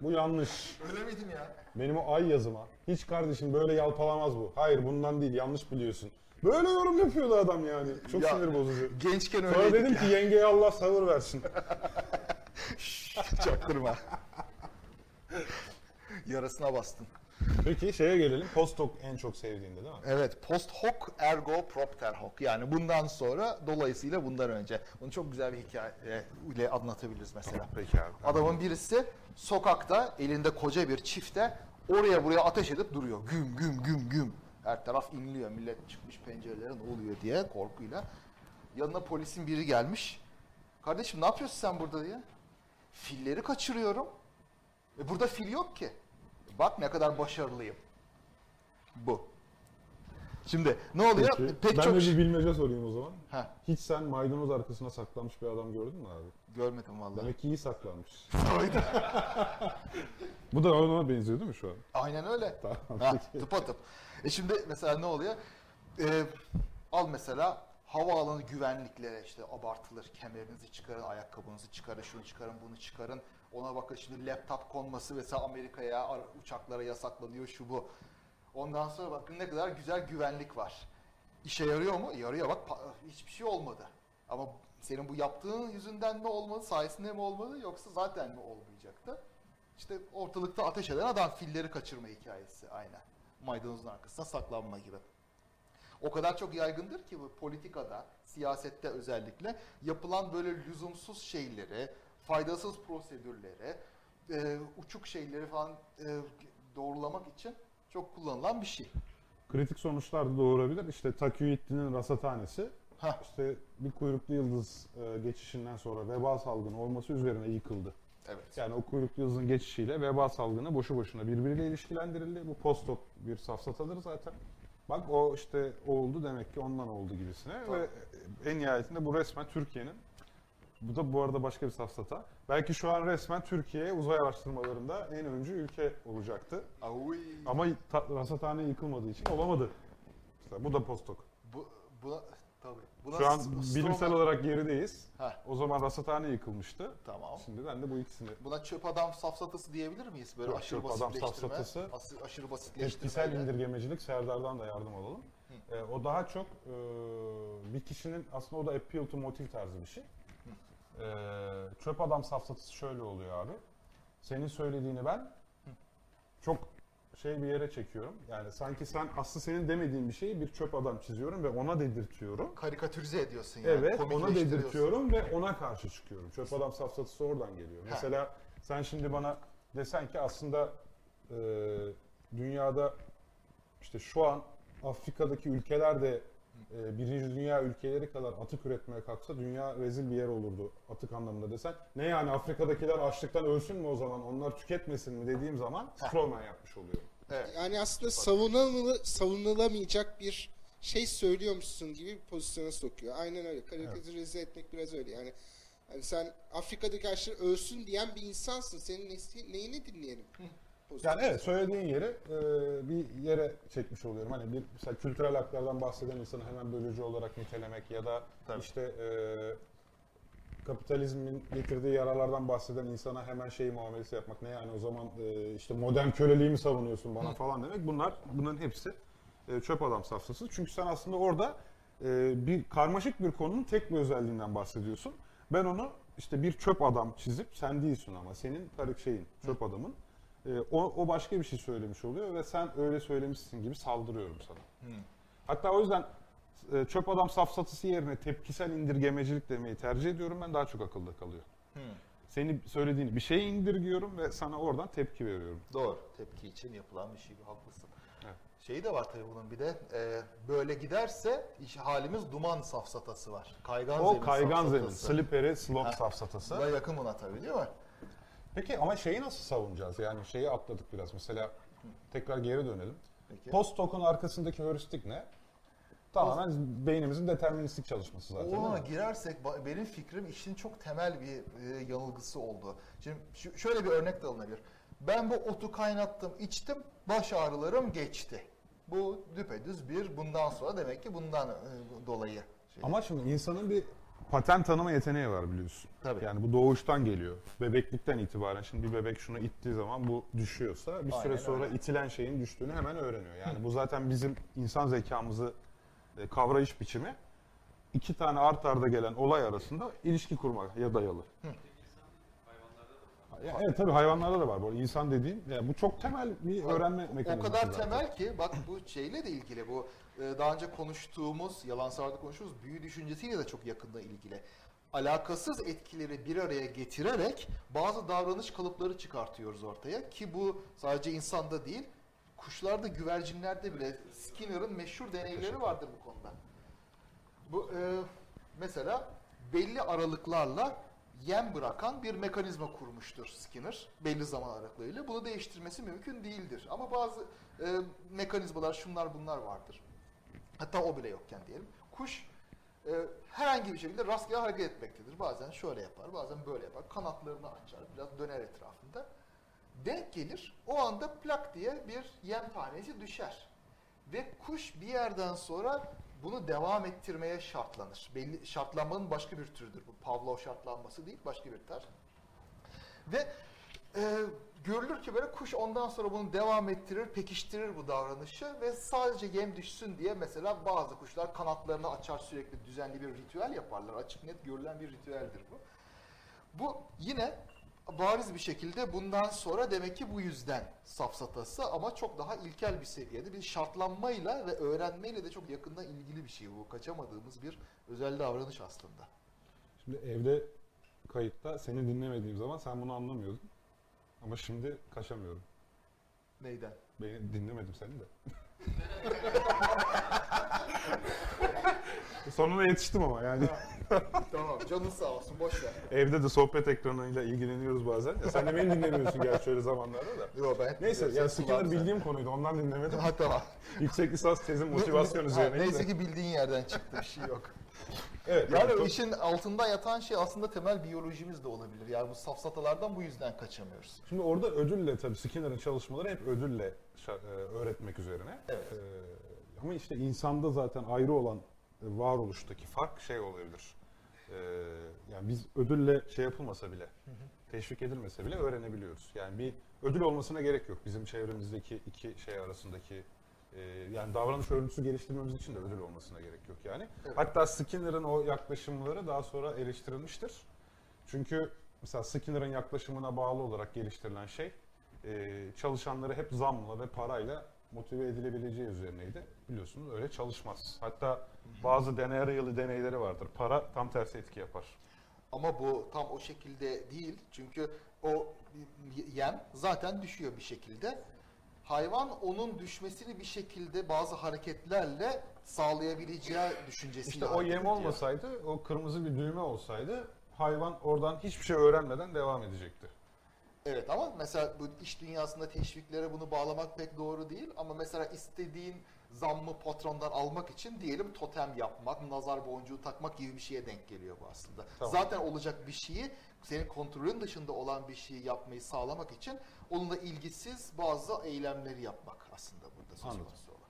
Bu yanlış. Öyle miydim ya? Benim o ay yazıma. Hiç kardeşim böyle yalpalamaz bu. Hayır bundan değil yanlış biliyorsun. Böyle yorum yapıyordu adam yani. Çok Ya, sinir bozucu. Gençken Sonra öyleydik dedim ki yengeye Allah sabır versin. Çaktırma. Yarasına bastın. Peki şeye gelelim. Postdoc en çok sevdiğinde değil mi? Evet, post hoc ergo propter hoc. Yani bundan sonra dolayısıyla bundan önce. Bunu çok güzel bir hikaye ile anlatabiliriz mesela. Peki abi. Adamın birisi sokakta elinde koca bir çifte oraya buraya ateş edip duruyor. Güm güm güm güm. Her taraf inliyor. Millet çıkmış pencerelere ne oluyor diye korkuyla. Yanına polisin biri gelmiş. Kardeşim ne yapıyorsun sen burada diye. Filleri kaçırıyorum. E burada fil yok ki. Bak ne kadar başarılıyım. Bu. Şimdi ne oluyor? Peki. Pek ben çok de bir bilmece sorayım o zaman. Heh, Hiç sen maydanoz arkasına saklanmış bir adam gördün mü abi? görmedim vallahi. Demek ki iyi saklanmış. Bu da ona benziyor değil mi şu an? Aynen öyle. Tamam, Ha, tıpatıp. E şimdi mesela ne oluyor? Ee, al mesela havaalanı güvenliklere işte abartılır. Kemerinizi çıkarın, ayakkabınızı çıkarın, şunu çıkarın, bunu çıkarın. Ona bakın şimdi laptop konması mesela Amerika'ya, ar- uçaklara yasaklanıyor şu bu. Ondan sonra bakın ne kadar güzel güvenlik var. İşe yarıyor mu? Yarıyor bak hiçbir şey olmadı. Ama senin bu yaptığın yüzünden mi olmadı, sayesinde mi olmadı yoksa zaten mi olmayacaktı? İşte ortalıkta ateş eden adam filleri kaçırma hikayesi aynen. Maydanozun arkasına saklanma gibi. O kadar çok yaygındır ki bu politikada, siyasette özellikle yapılan böyle lüzumsuz şeyleri, faydasız prosedürleri, e, uçuk şeyleri falan e, doğrulamak için çok kullanılan bir şey. Kritik sonuçlar da doğurabilir. İşte Takiyüddin'in rasathanesi Heh. işte bir kuyruklu yıldız e, geçişinden sonra veba salgını olması üzerine yıkıldı. Evet. Yani o kuyruklu yıldızın geçişiyle veba salgını boşu boşuna birbiriyle ilişkilendirildi. Bu postdoc bir safsatadır zaten. Bak o işte oldu demek ki ondan oldu gibisine Tabii. ve en nihayetinde bu resmen Türkiye'nin bu da bu arada başka bir safsata. Belki şu an resmen Türkiye uzay araştırmalarında en öncü ülke olacaktı. Avuy. Ama ta- rasathane yıkılmadığı için olamadı. Mesela bu da postdoc. Bu, buna, tabii. Buna Şu an Strongman- bilimsel olarak gerideyiz. Heh, O zaman rasathane yıkılmıştı. tamam. Şimdi ben de bu ikisini Buna çöp adam safsatası diyebilir miyiz? Böyle Yok, aşırı çöp adam basitleştirme. safsatası. Aşı- aşırı basitleştirme. etkisel indirgemecilik Serdar'dan da yardım alalım. Ee, o daha çok e, bir kişinin aslında o da appeal to motive tarzı bir şey. Ee, çöp adam safsatası şöyle oluyor abi. Senin söylediğini ben çok şey bir yere çekiyorum. Yani sanki sen aslında senin demediğin bir şeyi bir çöp adam çiziyorum ve ona dedirtiyorum. Karikatürize ediyorsun yani. Evet, ona dedirtiyorum ve ona karşı çıkıyorum. Çöp adam safsatası oradan geliyor. Mesela sen şimdi bana desen ki aslında e, dünyada işte şu an Afrika'daki ülkeler de e, birinci dünya ülkeleri kadar atık üretmeye kalksa dünya rezil bir yer olurdu atık anlamında desen. Ne yani Afrika'dakiler açlıktan ölsün mü o zaman onlar tüketmesin mi dediğim zaman Strawman yapmış oluyorum. Evet. Yani aslında savunul savunulamayacak bir şey söylüyormuşsun gibi bir pozisyona sokuyor. Aynen öyle. Karikatürize etmek biraz öyle. Yani, yani sen Afrika'daki açlar ölsün diyen bir insansın. Senin nesi- neyini dinleyelim? Yani evet söylediğin yeri e, bir yere çekmiş oluyorum. Hani bir mesela kültürel haklardan bahseden insanı hemen bölücü olarak nitelemek ya da Tabii. işte e, kapitalizmin getirdiği yararlardan bahseden insana hemen şey muamelesi yapmak. Ne yani o zaman e, işte modern köleliği mi savunuyorsun bana falan demek. Bunlar bunların hepsi e, çöp adam safsası. Çünkü sen aslında orada e, bir karmaşık bir konunun tek bir özelliğinden bahsediyorsun. Ben onu işte bir çöp adam çizip sen değilsin ama senin karık şeyin çöp adamın. E, o, o başka bir şey söylemiş oluyor ve sen öyle söylemişsin gibi saldırıyorum sana. Hatta o yüzden e, çöp adam safsatısı yerine tepkisel indirgemecilik demeyi tercih ediyorum ben daha çok akılda kalıyor. Seni söylediğini bir şeye indirgiyorum ve sana oradan tepki veriyorum. Doğru. Tepki için yapılan bir şey. Haklısın. Evet. Şeyi de var tabii bunun bir de e, böyle giderse iş, halimiz duman safsatası var. Kaygan O zemin kaygan zemin, safsatası. slippery slope Ha. safsatası. Bu da yakın buna tabii değil mi? Peki ama şeyi nasıl savunacağız? Yani şeyi atladık biraz. Mesela tekrar geri dönelim. Peki. Post-hoc arkasındaki heuristik ne? Tamamen beynimizin deterministik çalışması zaten. Ona girersek benim fikrim işin çok temel bir e, yanılgısı oldu. Şimdi şöyle bir örnek de alınabilir. Ben bu otu kaynattım, içtim, baş ağrılarım geçti. Bu düpedüz bir bundan sonra demek ki bundan e, dolayı. Şey. Ama şimdi insanın bir paten tanıma yeteneği var biliyorsun. Tabii. Yani bu doğuştan geliyor. Bebeklikten itibaren şimdi bir bebek şunu ittiği zaman bu düşüyorsa bir süre Aynen sonra öyle. itilen şeyin düştüğünü hemen öğreniyor. Yani bu zaten bizim insan zekamızı e, kavrayış biçimi iki tane art arda gelen olay arasında ilişki kurmaya dayalı. Ya, evet tabii hayvanlarda da var. Bu arada insan dediğin yani bu çok temel bir öğrenme O mekanizması. kadar zaten. temel ki bak bu şeyle de ilgili bu daha önce konuştuğumuz yalan sarda konuştuğumuz büyü düşüncesiyle de çok yakında ilgili. Alakasız etkileri bir araya getirerek bazı davranış kalıpları çıkartıyoruz ortaya ki bu sadece insanda değil kuşlarda güvercinlerde bile Skinner'ın meşhur deneyleri vardır bu konuda. Bu e, mesela belli aralıklarla yem bırakan bir mekanizma kurmuştur Skinner belli zaman aralıklarıyla. Bunu değiştirmesi mümkün değildir. Ama bazı e, mekanizmalar şunlar bunlar vardır. Hatta o bile yokken diyelim. Kuş e, herhangi bir şekilde rastgele hareket etmektedir. Bazen şöyle yapar, bazen böyle yapar. Kanatlarını açar, biraz döner etrafında. Denk gelir, o anda plak diye bir yem tanesi düşer. Ve kuş bir yerden sonra bunu devam ettirmeye şartlanır. Belli şartlanmanın başka bir türüdür bu. Pavlov şartlanması değil, başka bir tür. Ve e, görülür ki böyle kuş ondan sonra bunu devam ettirir, pekiştirir bu davranışı ve sadece yem düşsün diye mesela bazı kuşlar kanatlarını açar sürekli düzenli bir ritüel yaparlar. Açık net görülen bir ritüeldir bu. Bu yine bariz bir şekilde bundan sonra demek ki bu yüzden safsatası ama çok daha ilkel bir seviyede bir şartlanmayla ve öğrenmeyle de çok yakından ilgili bir şey bu. Kaçamadığımız bir özel davranış aslında. Şimdi evde kayıtta seni dinlemediğim zaman sen bunu anlamıyordun. Ama şimdi kaçamıyorum. Neyden? Beni dinlemedim seni de. Sonuna yetiştim ama yani. tamam canın sağ olsun boş ver. Evde de sohbet ekranıyla ilgileniyoruz bazen. Ya sen de beni dinlemiyorsun gerçi öyle zamanlarda da. Yo ben Neyse ya Skinner bildiğim konuydu ondan dinlemedim. Ha tamam. Yüksek lisans tezim motivasyon Ha, üzerineydi. Neyse ki bildiğin yerden çıktı bir şey yok. Evet, Yani o işin altında yatan şey aslında temel biyolojimiz de olabilir. Yani bu safsatalardan bu yüzden kaçamıyoruz. Şimdi orada ödülle tabii Skinner'ın çalışmaları hep ödülle e, öğretmek üzerine. Evet. E, ama işte insanda zaten ayrı olan e, varoluştaki fark şey olabilir. E, yani biz ödülle şey yapılmasa bile, teşvik edilmese bile öğrenebiliyoruz. Yani bir ödül olmasına gerek yok bizim çevremizdeki iki şey arasındaki e, yani davranış örgüsü geliştirmemiz için de ödül olmasına gerek yok yani. Evet. Hatta Skinner'ın o yaklaşımları daha sonra eleştirilmiştir. Çünkü mesela Skinner'ın yaklaşımına bağlı olarak geliştirilen şey e, çalışanları hep zamla ve parayla motive edilebileceği üzerineydi. Biliyorsunuz öyle çalışmaz. Hatta bazı deney yılı deneyleri vardır. Para tam tersi etki yapar. Ama bu tam o şekilde değil. Çünkü o yem zaten düşüyor bir şekilde. Hayvan onun düşmesini bir şekilde bazı hareketlerle sağlayabileceği düşüncesiyle İşte o hareket yem ediyor. olmasaydı, o kırmızı bir düğme olsaydı hayvan oradan hiçbir şey öğrenmeden devam edecekti. Evet ama mesela bu iş dünyasında teşviklere bunu bağlamak pek doğru değil. Ama mesela istediğin zammı patrondan almak için diyelim totem yapmak, nazar boncuğu takmak gibi bir şeye denk geliyor bu aslında. Tamam. Zaten olacak bir şeyi, senin kontrolün dışında olan bir şeyi yapmayı sağlamak için onunla ilgisiz bazı eylemleri yapmak aslında burada söz Anladım. konusu olan.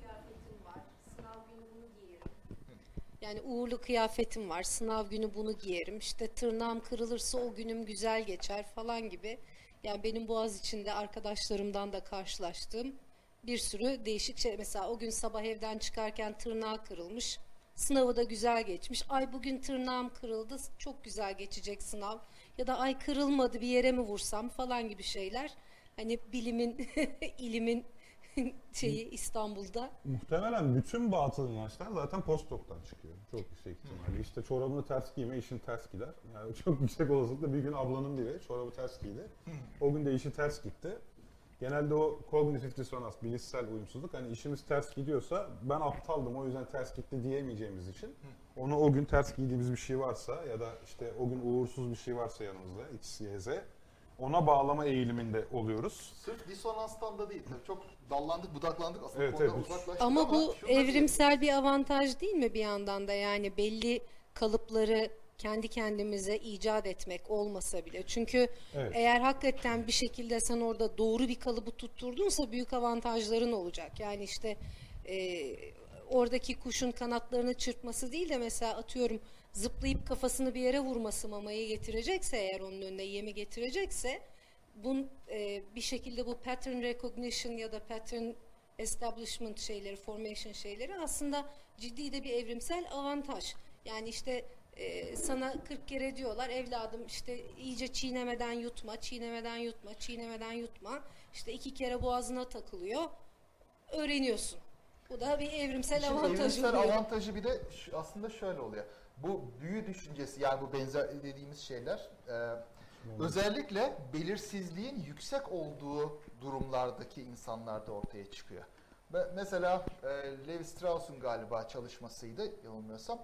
kıyafetim var. Sınav günü bunu giyerim. Yani uğurlu kıyafetim var. Sınav günü bunu giyerim. İşte tırnağım kırılırsa o günüm güzel geçer falan gibi. Yani benim boğaz içinde arkadaşlarımdan da karşılaştığım bir sürü değişik şey. Mesela o gün sabah evden çıkarken tırnağı kırılmış. Sınavı da güzel geçmiş. Ay bugün tırnağım kırıldı. Çok güzel geçecek sınav. Ya da ay kırılmadı bir yere mi vursam falan gibi şeyler. Hani bilimin, ilimin şeyi İstanbul'da. Muhtemelen bütün batıl inançlar zaten postdok'tan çıkıyor. Çok yüksek ihtimalle. İşte çorabını ters giyme işin ters gider. Yani çok yüksek olasılıkla bir gün ablanın biri çorabı ters giydi. O gün de işi ters gitti. Genelde o kognitif disonans, bilişsel uyumsuzluk hani işimiz ters gidiyorsa ben aptaldım o yüzden ters gitti diyemeyeceğimiz için onu o gün ters giydiğimiz bir şey varsa ya da işte o gün uğursuz bir şey varsa yanımızda X, Y, Z ona bağlama eğiliminde oluyoruz. Sırf disonanstan da değil. Tabii çok dallandık, budaklandık aslında Evet, evet. uzaklaştık Ama bu şurada bir- evrimsel bir avantaj değil mi bir yandan da yani belli kalıpları kendi kendimize icat etmek olmasa bile. Çünkü Evet. eğer hakikaten bir şekilde sen orada doğru bir kalıbı tutturdunsa büyük avantajların olacak. Yani işte e, oradaki kuşun kanatlarını çırpması değil de mesela atıyorum zıplayıp kafasını bir yere vurması mamayı getirecekse eğer onun önüne yemi getirecekse bun e, bir şekilde bu pattern recognition ya da pattern establishment şeyleri, formation şeyleri aslında ciddi de bir evrimsel avantaj. Yani işte e, sana 40 kere diyorlar evladım işte iyice çiğnemeden yutma, çiğnemeden yutma, çiğnemeden yutma. İşte iki kere boğazına takılıyor. Öğreniyorsun. Bu da bir evrimsel Şimdi avantaj evrimsel oluyor. avantajı bir de şu- aslında şöyle oluyor. Bu büyü düşüncesi yani bu benzer dediğimiz şeyler e, özellikle belirsizliğin yüksek olduğu durumlardaki insanlarda ortaya çıkıyor. Ve mesela e, Levi Strauss'un galiba çalışmasıydı yanılmıyorsam.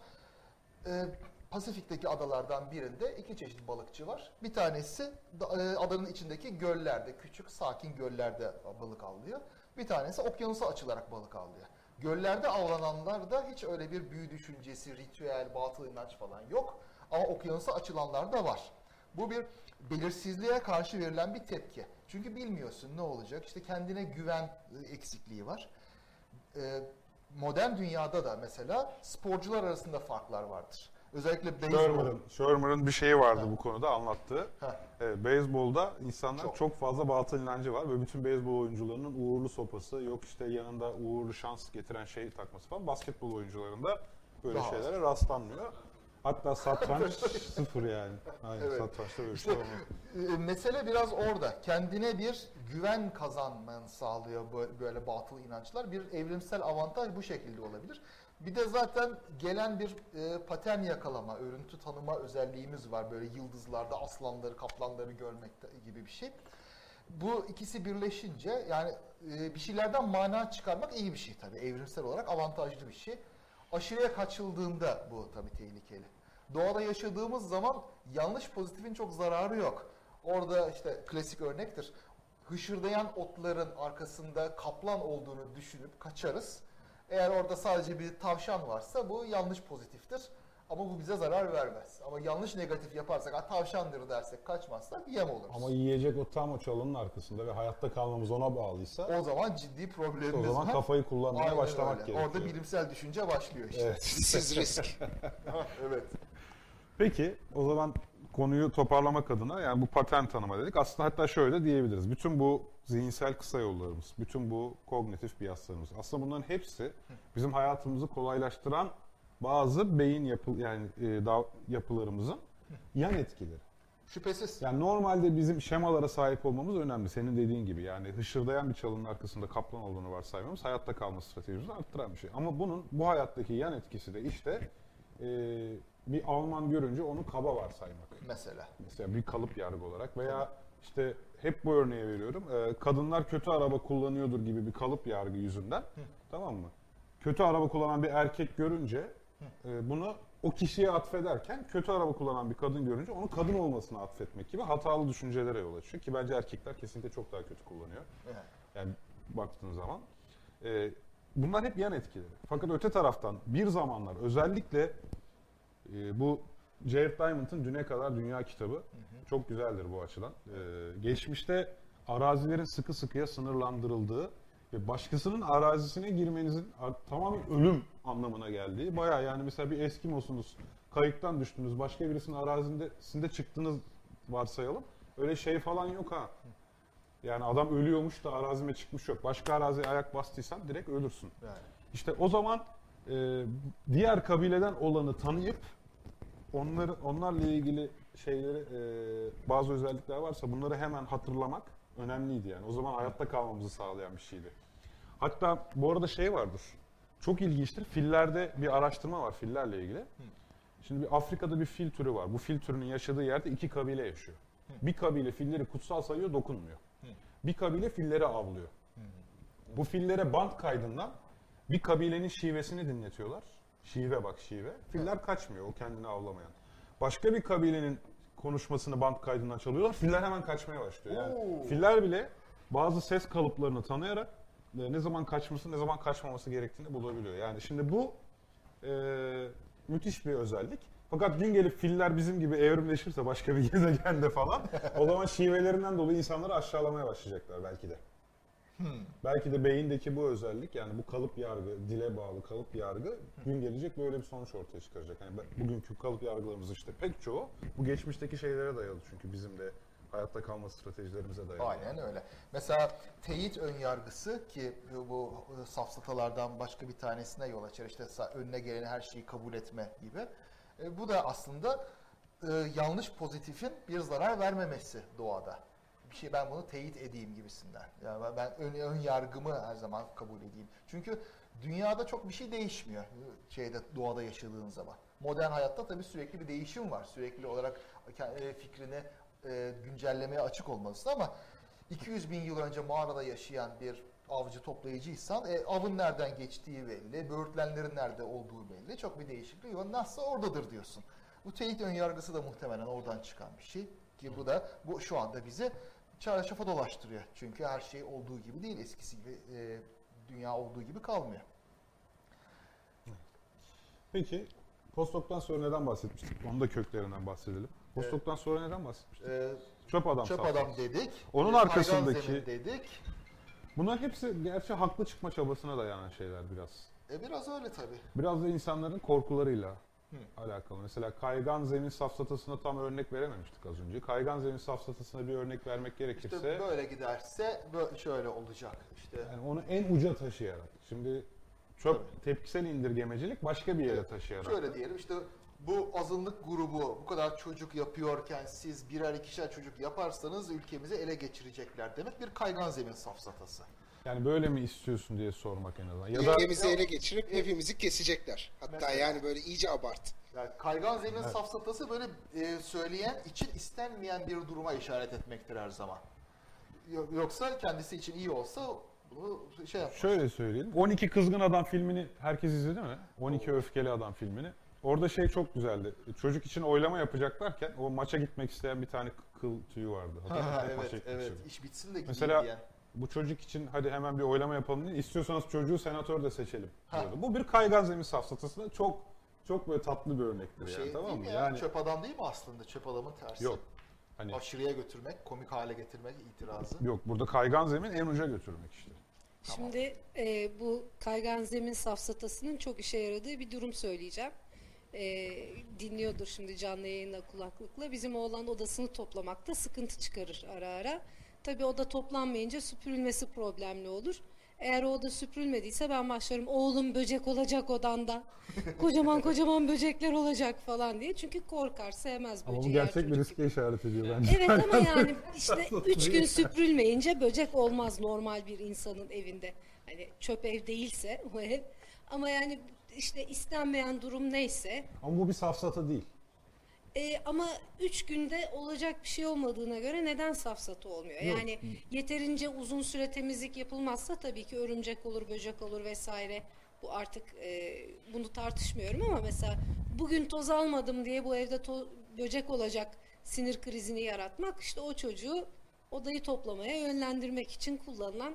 E, Pasifik'teki adalardan birinde iki çeşit balıkçı var. Bir tanesi e, adanın içindeki göllerde, küçük sakin göllerde balık avlıyor. Bir tanesi okyanusa açılarak balık avlıyor. Göllerde avlananlarda hiç öyle bir büyü düşüncesi, ritüel, batıl inanç falan yok. Ama okyanusa açılanlarda var. Bu bir belirsizliğe karşı verilen bir tepki. Çünkü bilmiyorsun ne olacak. İşte kendine güven e, eksikliği var. Ee, modern dünyada da mesela sporcular arasında farklar vardır. Özellikle beyzbol. Shermer'ın, bir şeyi vardı Ha. bu konuda anlattığı. Ha. Evet, beyzbolda insanlar Çok. çok. fazla batıl inancı var ve bütün beyzbol oyuncularının uğurlu sopası yok işte yanında uğurlu şans getiren şey takması falan. Basketbol oyuncularında böyle Daha az. şeylere rastlanmıyor. Hatta satranç sıfır yani. Aynen Evet. satrançta böyle İşte şey e, mesele biraz orada. Kendine bir güven kazanmanı sağlıyor böyle batıl inançlar. Bir evrimsel avantaj bu şekilde olabilir. Bir de zaten gelen bir e, patern yakalama, örüntü tanıma özelliğimiz var. Böyle yıldızlarda aslanları, kaplanları görmekte gibi bir şey. Bu ikisi birleşince yani e, bir şeylerden mana çıkarmak iyi bir şey tabii. Evrimsel olarak avantajlı bir şey. Aşırıya kaçıldığında bu tabii tehlikeli. Doğada yaşadığımız zaman yanlış pozitifin çok zararı yok. Orada işte klasik örnektir. Hışırdayan otların arkasında kaplan olduğunu düşünüp kaçarız. Eğer orada sadece bir tavşan varsa bu yanlış pozitiftir. Ama bu bize zarar vermez. Ama yanlış negatif yaparsak, ha tavşandır dersek kaçmazsak yem oluruz. Ama yiyecek o tam o çalının arkasında ve hayatta kalmamız ona bağlıysa o zaman ciddi problemimiz o zaman var. kafayı kullanmaya Aynen başlamak öyle. gerekiyor. Orada bilimsel düşünce başlıyor işte. Evet. Siz risk. evet. Peki o zaman konuyu toparlamak adına yani bu patern tanıma dedik. Aslında hatta şöyle diyebiliriz. Bütün bu zihinsel kısa yollarımız, bütün bu kognitif biaslarımız aslında bunların hepsi bizim hayatımızı kolaylaştıran bazı beyin yapı yani e, da- yapılarımızın yan etkileri. Şüphesiz. Yani normalde bizim şemalara sahip olmamız önemli. Senin dediğin gibi yani hışırdayan bir çalının arkasında kaplan olduğunu varsaymamız hayatta kalma stratejimizi arttıran bir şey. Ama bunun bu hayattaki yan etkisi de işte e, bir Alman görünce onu kaba varsaymak. Mesela. Mesela bir kalıp yargı olarak veya işte hep bu örneği veriyorum. e, kadınlar kötü araba kullanıyordur gibi bir kalıp yargı yüzünden. Tamam mı? Kötü araba kullanan bir erkek görünce e, bunu o kişiye atfederken kötü araba kullanan bir kadın görünce onu kadın olmasına atfetmek gibi hatalı düşüncelere yol açıyor ki bence erkekler kesinlikle çok daha kötü kullanıyor. Yani. Yani baktığın zaman. Ee, bunlar hep yan etkileri. Fakat öte taraftan bir zamanlar özellikle e, bu Jared Diamond'ın Düne Kadar Dünya kitabı çok güzeldir bu açıdan. Ee, geçmişte arazilerin sıkı sıkıya sınırlandırıldığı ve başkasının arazisine girmenizin tamamen ölüm anlamına geldiği. Baya yani mesela bir Eskimosunuz, kayıktan düştünüz, başka birisinin arazisinde çıktınız varsayalım. Öyle şey falan yok ha. Yani adam ölüyormuş da arazime çıkmış yok. Başka araziye ayak bastıysan direkt ölürsün. yani. İşte o zaman e, diğer kabileden olanı tanıyıp onları onlarla ilgili şeyleri e, bazı özellikler varsa bunları hemen hatırlamak önemliydi yani. O zaman hayatta kalmamızı sağlayan bir şeydi. Hatta bu arada şey vardır. Çok ilginçtir. Fillerde bir araştırma var fillerle ilgili. Şimdi bir Afrika'da bir fil türü var. Bu fil türünün yaşadığı yerde iki kabile yaşıyor. Bir kabile filleri kutsal sayıyor, dokunmuyor. Bir kabile filleri avlıyor. Bu fillere band kaydından bir kabilenin şivesini dinletiyorlar. Şive bak şive. Filler kaçmıyor o kendini avlamayan. Başka bir kabilenin konuşmasını band kaydından çalıyorlar. Filler hemen kaçmaya başlıyor. Yani Oo. filler bile bazı ses kalıplarını tanıyarak e, ne zaman kaçması ne zaman kaçmaması gerektiğini bulabiliyor. Yani şimdi bu e, müthiş bir özellik. Fakat gün gelip filler bizim gibi evrimleşirse başka bir gezegende falan o zaman şivelerinden dolayı insanları aşağılamaya başlayacaklar belki de. Belki de beyindeki bu özellik yani bu kalıp yargı, dile bağlı kalıp yargı gün gelecek böyle bir sonuç ortaya çıkaracak. Yani bugünkü kalıp yargılarımız işte pek çoğu bu geçmişteki şeylere dayalı çünkü bizim de hayatta kalma stratejilerimize dayalı. Aynen öyle. Mesela teyit ön yargısı ki bu e, safsatalardan başka bir tanesine yol açar. İşte önüne geleni her şeyi kabul etme gibi. E, bu da aslında e, yanlış pozitifin bir zarar vermemesi doğada. Bir şey ben bunu teyit edeyim gibisinden. Yani ben- ön, ön yargımı her zaman kabul edeyim. Çünkü dünyada çok bir şey değişmiyor e, şeyde doğada yaşadığın zaman. Modern hayatta tabii sürekli bir değişim var. Sürekli olarak e, fikrini e, güncellemeye açık olmalısın ama 200 bin yıl önce mağarada yaşayan bir avcı toplayıcıysan e, avın nereden geçtiği belli, böğürtlenlerin nerede olduğu belli. Çok bir değişiklik yok. Nasıl oradadır diyorsun. Bu teyit önyargısı da muhtemelen oradan çıkan bir şey. Ki bu da bu şu anda bizi çarşafa dolaştırıyor. Çünkü her şey olduğu gibi değil. Eskisi gibi e, dünya olduğu gibi kalmıyor. Peki postdoc'tan sonra neden bahsetmiştik? Onun da köklerinden bahsedelim. Postdoc'tan sonra neden bahsetmiştik? E, Çöp adam çöp safsatası. adam dedik. Onun e, arkasındaki- dedik. Bunlar hepsi gerçi haklı çıkma çabasına dayanan şeyler biraz. E, biraz öyle tabii. Biraz da insanların korkularıyla alakalı. Mesela kaygan zemin safsatasına tam örnek verememiştik az önce. Kaygan zemin safsatasına bir örnek vermek gerekirse İşte böyle giderse böyle şöyle olacak. İşte yani onu en uca taşıyarak. Şimdi çok tepkisel indirgemecilik başka bir yere taşıyarak. Şöyle diyelim işte bu azınlık grubu bu kadar çocuk yapıyorken siz birer ikişer çocuk yaparsanız ülkemizi ele geçirecekler demek bir kaygan zemin safsatası. Yani böyle mi istiyorsun diye sormak en azından. Ya da Ülkemizi ele geçirip hepimizi kesecekler. Hatta Mesela- yani böyle iyice abart. Yani kaygan zemin safsatası böyle e, söyleyen için istenmeyen bir duruma işaret etmektir her zaman. Yo- Yoksa kendisi için iyi olsa bunu şey yapar. Şöyle söyleyelim. 12 Kızgın Adam filmini herkes izledi mi? 12 Öfkeli Adam filmini. Orada şey çok güzeldi. Çocuk için oylama yapacaklarken o maça gitmek isteyen bir tane kıl tüyü vardı. Ha, evet, evet. İş bitsin de gideyim Mesela diyen. Bu çocuk için hadi hemen bir oylama yapalım diye istiyorsanız çocuğu senatör de seçelim diyordu. Bu bir kaygan zemin safsatasında çok çok böyle tatlı bir örnektir Şey yani tamam mı? ya? Yani Çöp adam değil mi aslında? Çöp adamın tersi. yok. Hani Aşırıya götürmek, komik hale getirmek itirazı. yok burada kaygan zemin en uca götürmek işte. Şimdi e, bu kaygan zemin safsatasının çok işe yaradığı bir durum söyleyeceğim. E, dinliyordur şimdi canlı yayında kulaklıkla. Bizim oğlan odasını toplamakta sıkıntı çıkarır ara ara. Tabii oda toplanmayınca süpürülmesi problemli olur. Eğer o oda süpürülmediyse ben başlarım oğlum böcek olacak odanda. Kocaman kocaman böcekler olacak falan diye. Çünkü korkar, sevmez Ama bu böceği. gerçek bir riske işaret ediyor bence. Evet ama yani işte üç gün süpürülmeyince böcek olmaz normal bir insanın evinde. Hani çöp ev değilse o ev. Ama yani işte istenmeyen durum neyse. Ama bu bir safsata değil. E, ama üç günde olacak bir şey olmadığına göre neden safsatı olmuyor? Yok. Yani yeterince uzun süre temizlik yapılmazsa tabii ki örümcek olur, böcek olur vesaire. Bu artık e, bunu tartışmıyorum ama mesela bugün toz almadım diye bu evde to- böcek olacak sinir krizini yaratmak işte o çocuğu odayı toplamaya yönlendirmek için kullanılan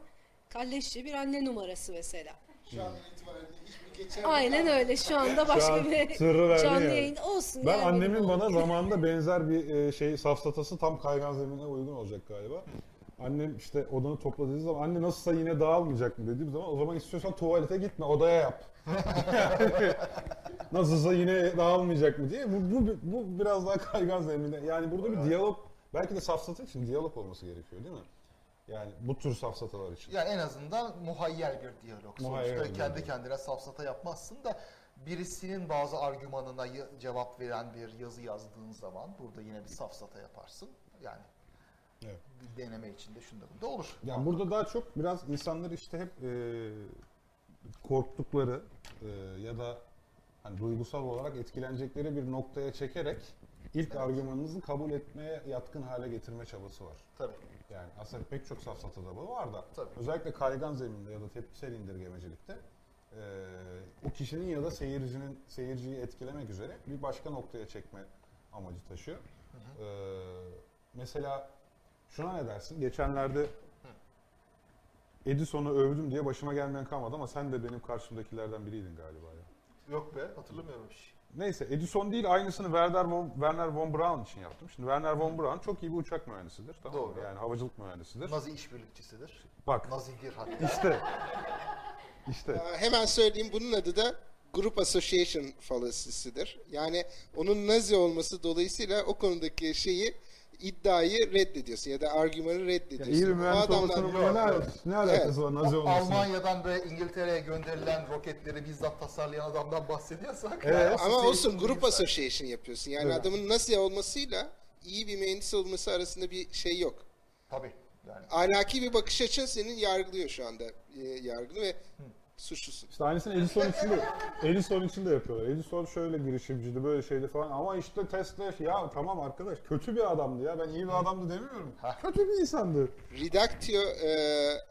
kalleşçe bir anne numarası mesela. Şu an itibariyle hiçbir geçer Aynen öyle şu anda başka an bir canlı yani. yayın olsun. Ben yani annemin bana zamanında benzer bir e, şey safsatası tam kaygan zemine uygun olacak galiba. Annem işte odanı topla dediği zaman anne nasılsa yine dağılmayacak mı dediğim zaman o zaman istiyorsan tuvalete gitme odaya yap. Nasılsa yine dağılmayacak mı diye. Bu, bu, bu biraz daha kaygan zeminde. Yani burada bir diyalog belki de safsata için diyalog olması gerekiyor değil mi? Yani bu tür safsatalar için. Yani en azından muhayyel bir diyalog. Muhayyel Sonuçta kendi diyalog. kendine safsata yapmazsın da birisinin bazı argümanına cevap veren bir yazı yazdığın zaman burada yine bir safsata yaparsın. Yani Evet. bir deneme içinde şunda bunda olur. Yani burada daha çok biraz insanlar işte hep e, korktukları e, ya da hani duygusal olarak etkilenecekleri bir noktaya çekerek ilk argümanınızı kabul etmeye yatkın hale getirme çabası var. Tabii. Yani aslında pek çok safsatada bu var da Tabii. özellikle kaygan zeminde ya da tepkisel indirgemecilikte e, o kişinin ya da seyircinin seyirciyi etkilemek üzere bir başka noktaya çekme amacı taşıyor. E, mesela şuna ne dersin? Geçenlerde Edison'u övdüm diye başıma gelmeyen kalmadı ama sen de benim karşımdakilerden biriydin galiba ya. Yok be hatırlamıyorum hiç. Neyse Edison değil aynısını Werner von, Werner von Braun için yaptım. Şimdi Werner von Braun çok iyi bir uçak mühendisidir. Tamam mı? Doğru. Yani havacılık mühendisidir. Nazi işbirlikçisidir. Bak Nazidir hatta. işte işte Aa, Hemen söyleyeyim bunun adı da Group Association fallacy'sidir. Yani onun Nazi olması dolayısıyla o konudaki şeyi iddiayı reddediyorsun ya da argümanı ya reddediyorsun. iyi bir mühendis adamlar- olmasının ne, ne alakası var Nazi olmasının? Almanya'dan ve İngiltere'ye gönderilen roketleri bizzat tasarlayan adamdan bahsediyorsak. Evet. yani Ama olsun değil. Association yapıyorsun. Yani Evet. adamın Nazi olmasıyla iyi bir mühendis olması arasında bir şey yok. Tabii. Yani Ahlaki bir bakış açın senin yargılıyor şu anda e, yargını ve suçlusun. İşte aynısını Edison için de Edison için de yapıyorlar. Edison şöyle girişimciydi, böyle şeydi falan. Ama işte Tesla ya tamam arkadaş kötü bir adamdı ya. Ben iyi bir adamdı demiyorum. Ha. Kötü bir insandı. Reductio e,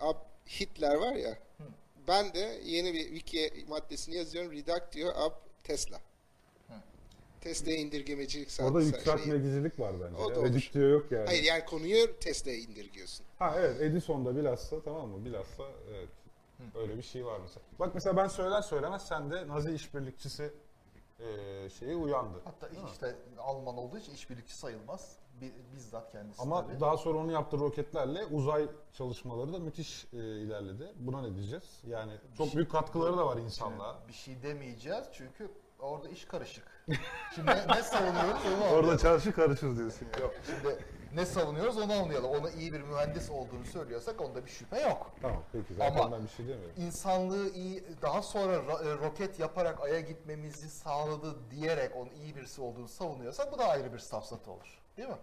ab Hitler var ya. Ben de yeni bir wiki maddesini yazıyorum. Reductio ab Tesla. Tesla'ya indirgemecilik Orada sağladı- yükseltmecilik var bence. O da ya. olur. Redüktüyor yok yani. Hayır yani konuyu Tesla'ya indirgiyorsun. Ha evet Edison'da bilhassa tamam mı? Bilhassa evet. Öyle bir şey var mesela. Bak mesela ben söyler söylemez sen de Nazi işbirlikçisi eee şeyi uyandı. hatta işte Alman olduğu için işbirlikçi sayılmaz. Bi- Bizzat kendisi Ama tabii. daha sonra onu yaptığı roketlerle uzay çalışmaları da müthiş e, ilerledi. Buna ne diyeceğiz? Yani çok büyük katkıları da var insanlığa. Bir şey demeyeceğiz çünkü orada iş karışık. Şimdi ne, ne savunuyoruz onu Orada anlayalım. çarşı karışır diyorsun. Yok şimdi ne savunuyoruz onu anlayalım. Ona iyi bir mühendis olduğunu söylüyorsak onda bir şüphe yok. Tamam peki zaten Ama- ben bir şey demiyorum. İnsanlığı iyi daha sonra ra- e, roket yaparak aya gitmemizi sağladı diyerek onun iyi birisi olduğunu savunuyorsak bu da ayrı bir safsata olur. Değil mi?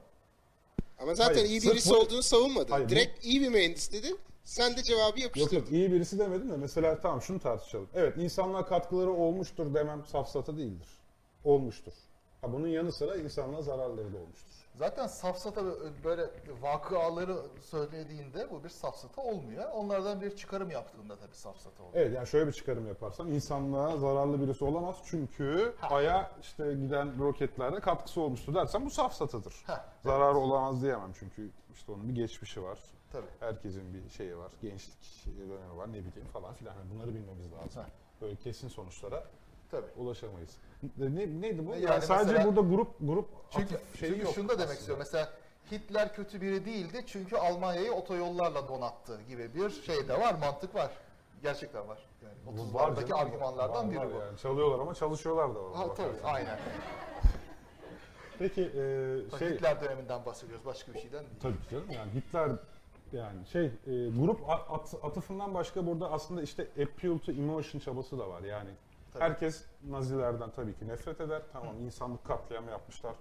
Ama zaten Hayır, iyi sırf birisi bu- olduğunu savunmadı. Hayır, bu- Direkt iyi bir mühendis dedi. Sen de cevabı Yok yapıştırdın. yok iyi birisi demedim de mesela tamam şunu tartışalım. Evet insanlığa katkıları olmuştur demem safsata değildir. Olmuştur. Ha, bunun yanı sıra insanlığa zararları da olmuştur. Zaten safsata böyle vakıaları söylediğinde bu bir safsata olmuyor. Onlardan bir çıkarım yaptığında tabii safsata oluyor. Evet yani şöyle bir çıkarım yaparsam insanlığa zararlı birisi olamaz çünkü Ay'a işte giden roketlerde katkısı olmuştu dersen bu safsatadır. Ha, Zararı olamaz diyemem çünkü işte onun bir geçmişi var. Tabii. Herkesin bir şeyi var, gençlik dönemi var, ne bileyim falan filan. Yani bunları bilmemiz lazım. Ha. Böyle kesin sonuçlara Tabii. ulaşamayız. Ne, neydi bu? Yani Yani sadece mesela- burada grup grup Çünkü, şeyi çünkü yok şunu da demek aslında. istiyorum. Mesela Hitler kötü biri değildi çünkü Almanya'yı otoyollarla donattı gibi bir şey de var, mantık var. Gerçekten var. Yani Bu var 30'lardaki canım, argümanlardan var, biri var bu. Yani. Çalıyorlar ama çalışıyorlar da. Ha, tabii, aynen. Peki e, şey Hitler döneminden bahsediyoruz, başka bir şeyden değil. Tabii canım yani Hitler yani şey e, grup at- atıfından başka burada aslında işte appeal to emotion çabası da var yani. Tabii. Herkes Nazilerden tabii ki nefret eder. Tamam insanlık katliamı yapmışlar.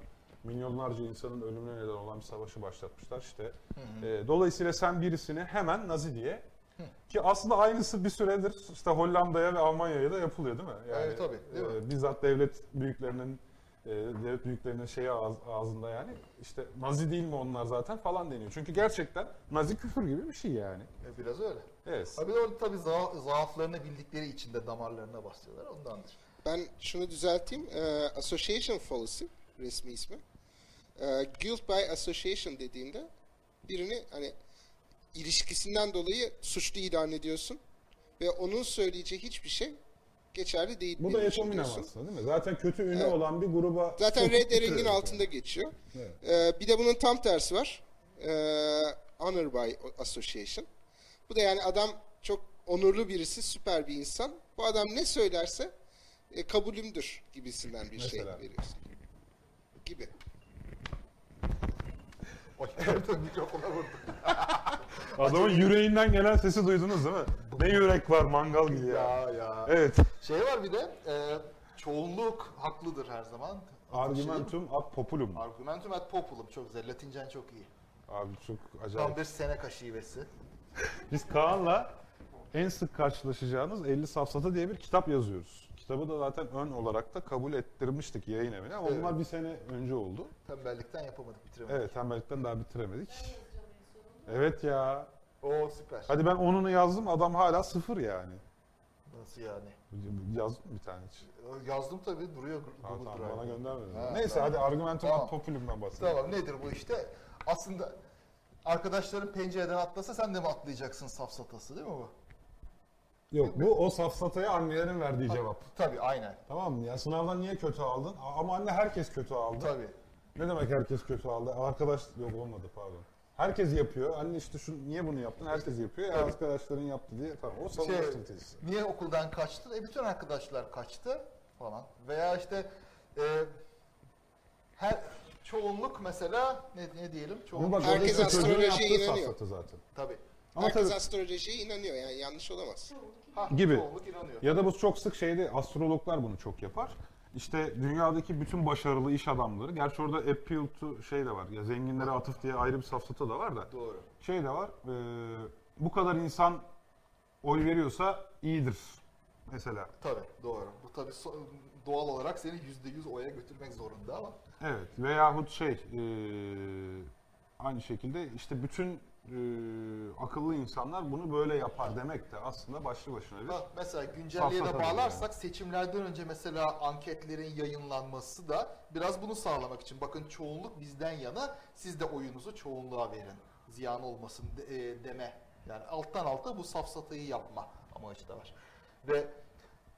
Milyonlarca insanın ölümüne neden olan bir savaşı başlatmışlar işte. E, dolayısıyla sen birisini hemen Nazi diye ki aslında aynısı bir süredir işte Hollanda'ya ve Almanya'ya da yapılıyor değil mi? Yani, Evet, tabii, değil mi? e, bizzat devlet büyüklerinin e, devlet büyüklerinin şeyi ağız- ağzında yani işte Nazi değil mi onlar zaten falan deniyor. Çünkü gerçekten Nazi küfür gibi bir şey yani. E, Biraz öyle. Evet. Tabii orada tabii za- zaaflarını bildikleri için de damarlarına basıyorlar, ondandır. Ben şunu düzelteyim. Ee, association fallacy resmi ismi. Ee, guilt by association dediğinde birini hani ilişkisinden dolayı suçlu ilan ediyorsun ve onun söyleyeceği hiçbir şey geçerli değil. Bu da aslında değil mi? Zaten kötü ünlü Evet. olan bir gruba Zaten red yani. altında geçiyor. Evet. Ee, bir de bunun tam tersi var. Ee, honor by association. Bu da yani adam çok onurlu birisi, süper bir insan. Bu adam ne söylerse e, kabulümdür gibisinden bir şey Mesela? veriyorsun. Gibi. O yerden mikrofona vurdu. Adamın yüreğinden gelen sesi duydunuz değil mi? Ne yürek var mangal gibi ya. Ya ya. Evet. Şey var bir de, e, çoğunluk haklıdır her zaman. Argumentum ad populum. Argumentum ad populum çok güzel. Latincen çok iyi. Abi çok Tam acayip. bir Seneca şivesi. Biz Kaan'la en sık karşılaşacağınız 50 safsata diye bir kitap yazıyoruz. Kitabı da zaten ön olarak da kabul ettirmiştik yayın evine ama Evet. onlar bir sene önce oldu. Tembellikten yapamadık, bitiremedik. Evet tembellikten daha bitiremedik. Evet ya. Oo süper. Hadi ben onunu yazdım adam hala sıfır yani. Nasıl yani? Yazdım bir tane hiç. Yazdım tabii duruyor Tamam, Google tamam, bana Drive'da. göndermedin. Ha, Neyse tamam. hadi argumentum Tamam. ad populum'dan bahsedelim. Tamam nedir bu işte? Aslında arkadaşların pencereden atlasa sen de mi atlayacaksın safsatası değil mi bu? Yok bu o safsataya annelerin verdiği cevap. Tabii aynen. Tamam mı? Ya sınavdan niye kötü aldın? A- Ama anne herkes kötü aldı. Tabii. Ne demek herkes kötü aldı? Arkadaş yok olmadı pardon. Herkes yapıyor. Anne işte şu niye bunu yaptın? Herkes yapıyor. Ya arkadaşların yaptı diye. Tamam o savunma Şey, stratejisi. niye okuldan kaçtın? E bütün arkadaşlar kaçtı falan. Veya işte e, her çoğunluk mesela ne, ne diyelim? Ama Çoğunluk. bak Herkes astrolojiye inanıyor. Tabii. Ama Herkes tabii astrolojiye inanıyor yani yanlış olamaz. Ha, Gibi. Çoğunluk inanıyor. ya da bu çok sık şeyde astrologlar bunu çok yapar. İşte dünyadaki bütün başarılı iş adamları, gerçi orada appeal to şey de var. Ya zenginlere atıf diye ayrı bir safsata da var da. Doğru. Şey de var. e, bu kadar insan oy veriyorsa iyidir mesela. Tabii doğru. Bu tabii so- doğal olarak seni yüzde yüz oya götürmek zorunda ama. Evet veyahut şey e, aynı şekilde işte bütün e, akıllı insanlar bunu böyle yapar demek de aslında başlı başına bir mesela güncelliğe de Safsata bağlarsak seçimlerden önce mesela anketlerin yayınlanması da biraz bunu sağlamak için. Bakın çoğunluk bizden yana siz de oyunuzu çoğunluğa verin. Ziyan olmasın de- e, deme. Yani alttan alta bu safsatayı yapma amacı da var. Ve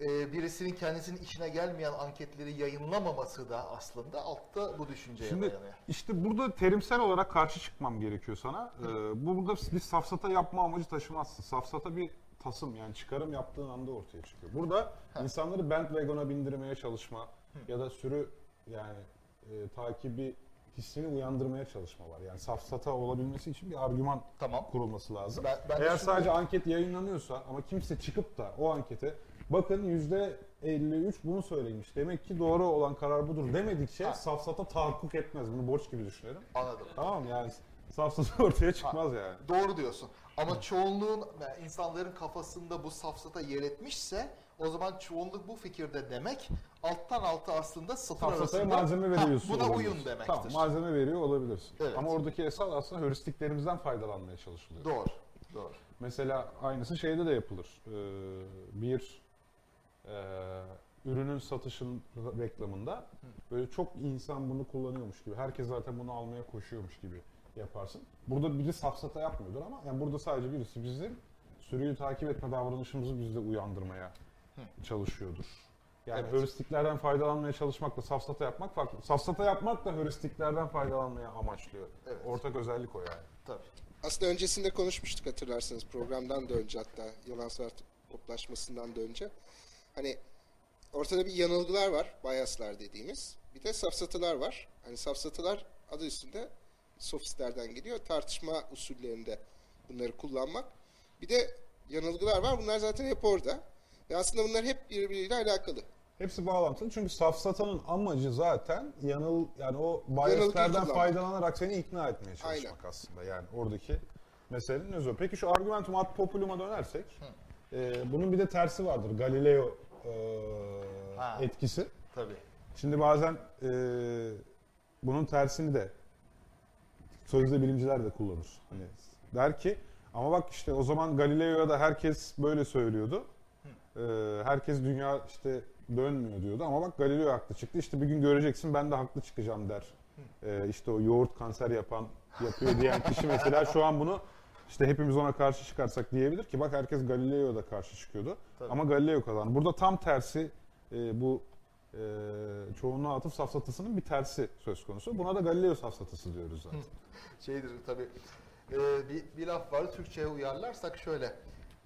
e, birisinin kendisinin işine gelmeyen anketleri yayınlamaması da aslında altta bu düşünceye Şimdi dayanıyor. işte burada terimsel olarak karşı çıkmam gerekiyor sana. Ee, bu burada bir safsata yapma amacı taşımazsın. Safsata bir tasım yani çıkarım yaptığın anda ortaya çıkıyor. Burada insanları bandwagon'a bindirmeye çalışma ya da sürü yani e, takibi hissini uyandırmaya çalışma var. Yani safsata olabilmesi için bir argüman Tamam. kurulması lazım. Ben- ben Eğer şunu- sadece anket yayınlanıyorsa ama kimse çıkıp da o ankete bakın yüzde 53 bunu söylemiş. Demek ki doğru olan karar budur demedikçe Ha. safsata tahakkuk etmez. Bunu borç gibi düşünelim. Anladım. Tamam yani safsata ortaya çıkmaz yani. Doğru diyorsun. Ama çoğunluğun, yani insanların kafasında bu safsata yer etmişse o zaman çoğunluk bu fikirde demek alttan alta aslında satır Safsataya arasında malzeme Ha, veriyorsun. buna olabilirsin. uyun demektir. Tamam malzeme veriyor olabilirsin. Evet. Ama oradaki esas aslında heuristiklerimizden faydalanmaya çalışılıyor. Doğru. Doğru. Mesela aynısı şeyde de yapılır. Ee, bir ürünün satışın reklamında böyle çok insan bunu kullanıyormuş gibi, herkes zaten bunu almaya koşuyormuş gibi yaparsın. Burada biri safsata yapmıyordur ama yani burada sadece birisi bizim sürüyü takip etme davranışımızı bizde uyandırmaya çalışıyordur. Yani Evet. heuristiklerden faydalanmaya çalışmakla safsata yapmak farklı. Safsata yapmak da heuristiklerden faydalanmaya amaçlıyor. Evet. Ortak özellik o yani. Tabii. Aslında öncesinde konuşmuştuk hatırlarsanız programdan da önce hatta yalan saat toplaşmasından da önce. Hani ortada bir yanılgılar var, biaslar dediğimiz. Bir de safsatalar var. Hani safsatalar adı üstünde sofistlerden geliyor. Tartışma usullerinde bunları kullanmak. Bir de yanılgılar var. Bunlar zaten hep orada. Ve aslında bunlar hep birbiriyle alakalı. Hepsi bağlantılı çünkü safsatanın amacı zaten yanıl yani o biaslerden faydalanarak seni ikna etmeye çalışmak Aynen. aslında yani oradaki meselenin özü. Peki şu argumentum ad populum'a dönersek e, bunun bir de tersi vardır Galileo e, Ha. etkisi. Tabii. Şimdi bazen e, bunun tersini de sözde bilimciler de kullanır. Hani der ki ama bak işte o zaman Galileo'ya da herkes böyle söylüyordu. E, herkes dünya işte dönmüyor diyordu ama bak Galileo haklı çıktı. İşte bir gün göreceksin ben de haklı çıkacağım der. E, işte o yoğurt kanser yapan yapıyor diyen kişi mesela şu an bunu işte hepimiz ona karşı çıkarsak diyebilir ki bak herkes Galileo'ya da karşı çıkıyordu. Tabii. Ama Galileo kazandı. Burada tam tersi e, bu e, çoğunluğa atıf safsatasının bir tersi söz konusu. Buna da Galileo safsatası diyoruz zaten. Şeydir tabii. Ee, bir, bir laf var Türkçe'ye uyarlarsak şöyle.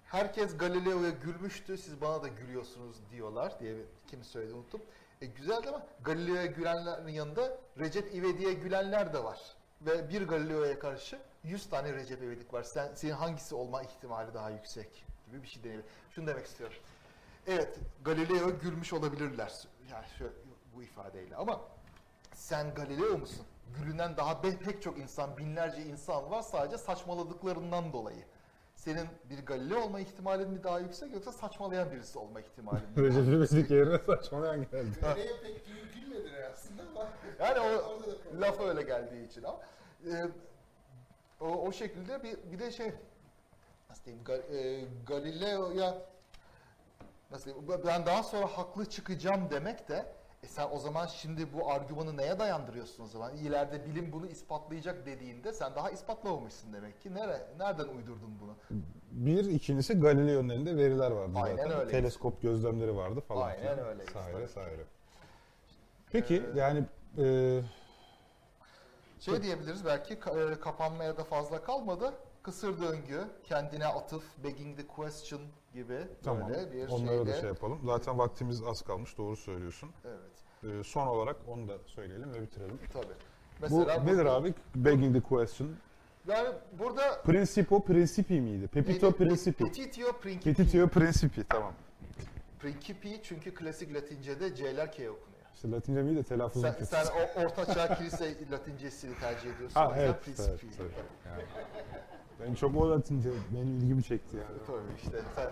Herkes Galileo'ya gülmüştü, siz bana da gülüyorsunuz diyorlar diye kim söyledi unuttum. E, güzeldi ama Galileo'ya gülenlerin yanında Recep İvedik'e gülenler de var. Ve bir Galileo'ya karşı 100 tane Recep İvedik var. Sen, senin hangisi olma ihtimali daha yüksek gibi bir şey deneyebilir. Şunu demek istiyorum. Evet, Galileo gülmüş olabilirler. Yani şöyle, bu ifadeyle ama sen Galileo musun? Gülünen daha pek çok insan, binlerce insan var sadece saçmaladıklarından dolayı. Senin bir Galileo olma ihtimalin mi daha yüksek yoksa saçmalayan birisi olma ihtimalin mi? Recep İvedik yerine saçmalayan geldi. Nereye pek gül- gülmediler aslında ama Yani o laf öyle geldiği için ama e, o, o şekilde bir, bir de şey nasıl diyeyim Ga- e, Galileo'ya nasıl diyeyim ben daha sonra haklı çıkacağım demek de E sen o zaman şimdi bu argümanı neye dayandırıyorsun o zaman? İleride bilim bunu ispatlayacak dediğinde sen daha ispatlamamışsın demek ki. Nere, nereden uydurdun bunu? Bir, ikincisi Galileo'nun elinde veriler vardı Aynen zaten. öyleydi. Teleskop gözlemleri vardı falan. Aynen Saire ki. saire. Peki Ee, yani e, Şey diyebiliriz belki e, kapanmaya da fazla kalmadı. Kısır döngü, kendine atıf, begging the question gibi tamam böyle bir onları da şeyle. şey yapalım. Zaten vaktimiz az kalmış doğru söylüyorsun. Evet, E, son olarak onu da söyleyelim ve bitirelim. tabii. Bu Mesela nedir abi? Begging the question. Yani burada Principio principi miydi? Pepito Yeni- principi. Petitio principi. Petitio principi tamam. Principi çünkü klasik Latince'de C'ler K okunuyor. İşte Latince miydi de telaffuzum Sen, kötü. sen o ortaçağ kilise Latincesini tercih ediyorsun. Ha evet, evet. Yani. Ben çok o Latince benim ilgimi çekti yani. Tabii işte sen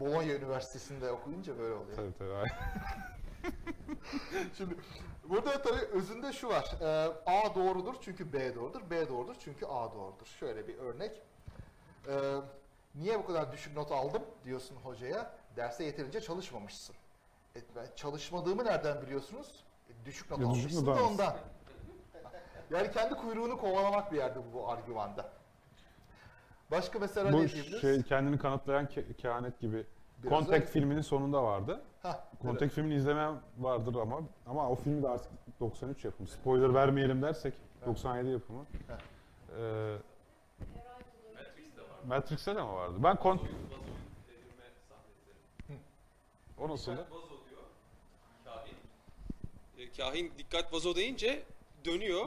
Bologna Üniversitesi'nde okuyunca böyle oluyor. Tabii tabii. Şimdi burada tabii özünde şu var. Ee, A doğrudur çünkü B doğrudur. B doğrudur çünkü A doğrudur. Şöyle bir örnek. Ee, niye bu kadar düşük not aldım diyorsun hocaya. Derse yeterince çalışmamışsın. E, ben çalışmadığımı nereden biliyorsunuz? E, düşük not almışsın da ondan. Yani kendi kuyruğunu kovalamak bir yerde bu, bu argümanda. Başka mesela Bu ne diyebiliriz? şey kendini kanıtlayan ke- kehanet gibi. Biraz Contact öyle. filminin sonunda vardı. Hah, Contact filmini izlemeyen vardır ama ama o film de artık 93 yapımı. Spoiler vermeyelim dersek 97 yapımı. Heh. Ee, Matrix'te de mi vardı? Ben kon o nasıldı? Dikkat vazo diyor kahin. E, kahin dikkat vazo deyince dönüyor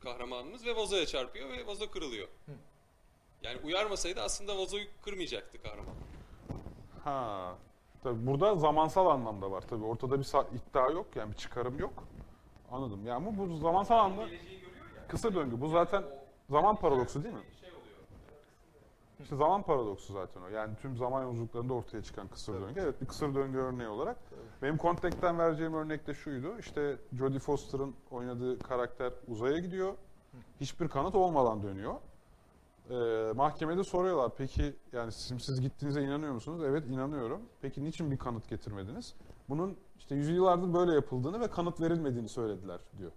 kahramanımız ve vazoya çarpıyor ve vazo kırılıyor. Yani uyarmasaydı aslında vazoyu kırmayacaktı kahraman. Ha. Tabii burada zamansal anlamda var. Tabii ortada bir iddia yok yani bir çıkarım yok. Anladım. Yani bu, bu zamansal anlamda kısır döngü. Bu zaten zaman paradoksu değil mi? İşte zaman paradoksu zaten o. Yani tüm zaman yolculuklarında ortaya çıkan kısır döngü. Evet bir kısır döngü örneği olarak. Benim Contact'ten vereceğim örnek de şuydu. İşte Jodie Foster'ın oynadığı karakter uzaya gidiyor. Hiçbir kanıt olmadan dönüyor. Ee, mahkemede soruyorlar peki yani siz, gittiğinize inanıyor musunuz? Evet inanıyorum. Peki niçin bir kanıt getirmediniz? Bunun işte yüzyıllardır böyle yapıldığını ve kanıt verilmediğini söylediler diyor.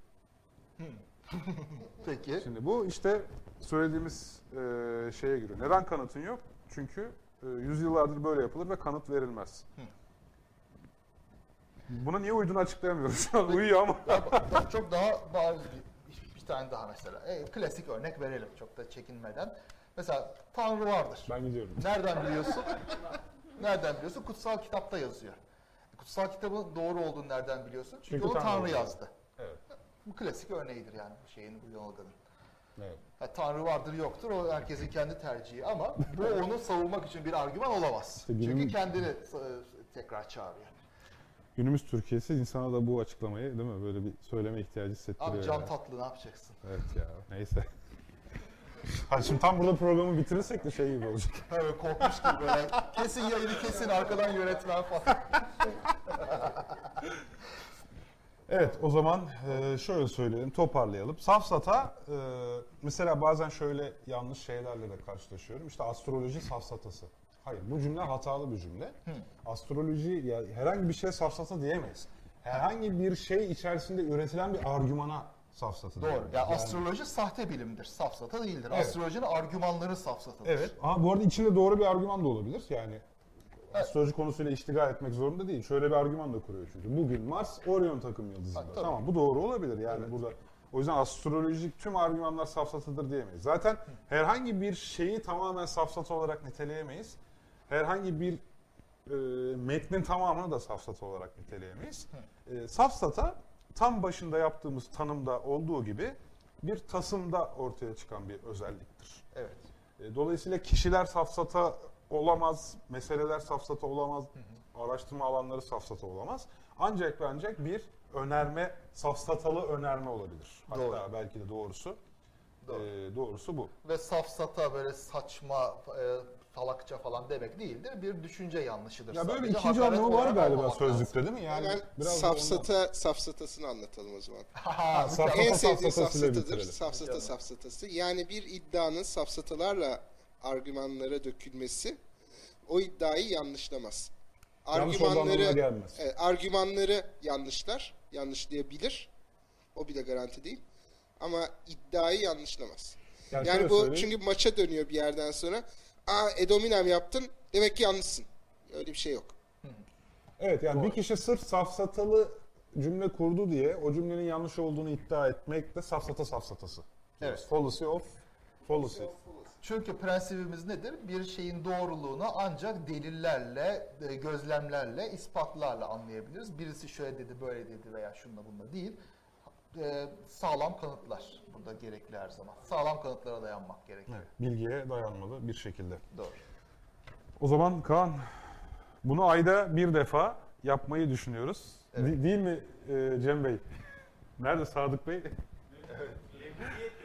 Peki. Şimdi bu işte söylediğimiz e, şeye giriyor. Neden kanıtın yok? Çünkü e, yüzyıllardır böyle yapılır ve kanıt verilmez. Buna niye uyduğunu an. Uyuyor ama. Çok daha bariz bir, bir tane daha mesela. E, klasik örnek verelim çok da çekinmeden. Mesela Tanrı vardır. Ben gidiyorum. Nereden biliyorsun? Nereden biliyorsun? Kutsal kitapta yazıyor. Kutsal kitabın doğru olduğunu nereden biliyorsun? Çünkü, Çünkü onu Tanrı Tanrı, yazdı. Bu klasik örneğidir yani bu şeyin bu yanılgının. evet. Ha, Tanrı vardır yoktur o herkesin kendi tercihi ama bu onu savunmak için bir argüman olamaz. İşte Çünkü kendini e, tekrar çağırıyor. Günümüz Türkiye'si insana da bu açıklamayı değil mi? Böyle bir söyleme ihtiyacı hissettiriyor. Abi can ya. tatlı ne yapacaksın? Evet ya. Neyse. Hadi şimdi tam burada programı bitirirsek de şey gibi olacak. Evet korkmuş gibi böyle. Kesin yayını kesin arkadan yönetmen falan. Evet o zaman e, şöyle söyleyelim toparlayalım. Safsata e, mesela bazen şöyle yanlış şeylerle de karşılaşıyorum. İşte astroloji safsatası. Hayır bu cümle hatalı bir cümle. Astroloji ya herhangi bir şeye safsata diyemeyiz. Herhangi bir şey içerisinde üretilen bir argümana safsata Doğru. diyemeyiz. Ya Yani- astroloji sahte bilimdir. Safsata değildir. Astrolojinin argümanları safsatadır. Evet. Ama bu arada içinde doğru bir argüman da olabilir. Yani astroloji konusuyla iştigal etmek zorunda değil. Şöyle bir argüman da kuruyor çünkü. Bugün Mars Orion takım yıldızında. Ha, tabii. tamam bu doğru olabilir yani burada. O yüzden astrolojik tüm argümanlar safsatadır diyemeyiz. Zaten herhangi bir şeyi tamamen safsata olarak niteleyemeyiz. Herhangi bir e, metnin tamamını da safsata olarak niteleyemeyiz. E, safsata tam başında yaptığımız tanımda olduğu gibi bir tasımda ortaya çıkan bir özelliktir. Evet. E, Dolayısıyla kişiler safsata olamaz, meseleler safsata olamaz, araştırma alanları safsata olamaz. Ancak ve ancak bir önerme, safsatalı önerme olabilir. Hatta Doğru. belki de doğrusu Doğru. e, doğrusu bu. Ve safsata böyle saçma, e, salakça falan demek değildir. Bir düşünce yanlışıdır. Ya böyle Sadece ikinci anlamı var galiba sözlükte değil mi? Yani Hemen biraz safsata safsatasını anlatalım o zaman. Ha, safsata en sevdiğim safsatadır. Safsata safsatası. Yani bir iddianın safsatalarla argümanlara dökülmesi o iddiayı yanlışlamaz. Yanlış argümanları gelmez. evet, argümanları yanlışlar. Yanlışlayabilir. O bile garanti değil. Ama iddiayı yanlışlamaz. Yani Yani, bu söyleyeyim. çünkü maça dönüyor bir yerden sonra. Aa Edominem yaptın. Demek ki yanlışsın. Öyle bir şey yok. Evet yani bir kişi sırf safsatalı cümle kurdu diye o cümlenin yanlış olduğunu iddia etmek de safsata safsatası. Evet. Fallacy of fallacy. Çünkü prensibimiz nedir? Bir şeyin doğruluğunu ancak delillerle, e, gözlemlerle, ispatlarla anlayabiliriz. Birisi şöyle dedi, böyle dedi veya şunla bununla değil. E, sağlam kanıtlar burada gerekli her zaman. Sağlam kanıtlara dayanmak gerekli. Evet, bilgiye dayanmalı bir şekilde. Doğru. O zaman Kaan bunu ayda bir defa yapmayı düşünüyoruz. Evet. De- değil mi e, Cem Bey? Nerede Sadık Bey? Evet,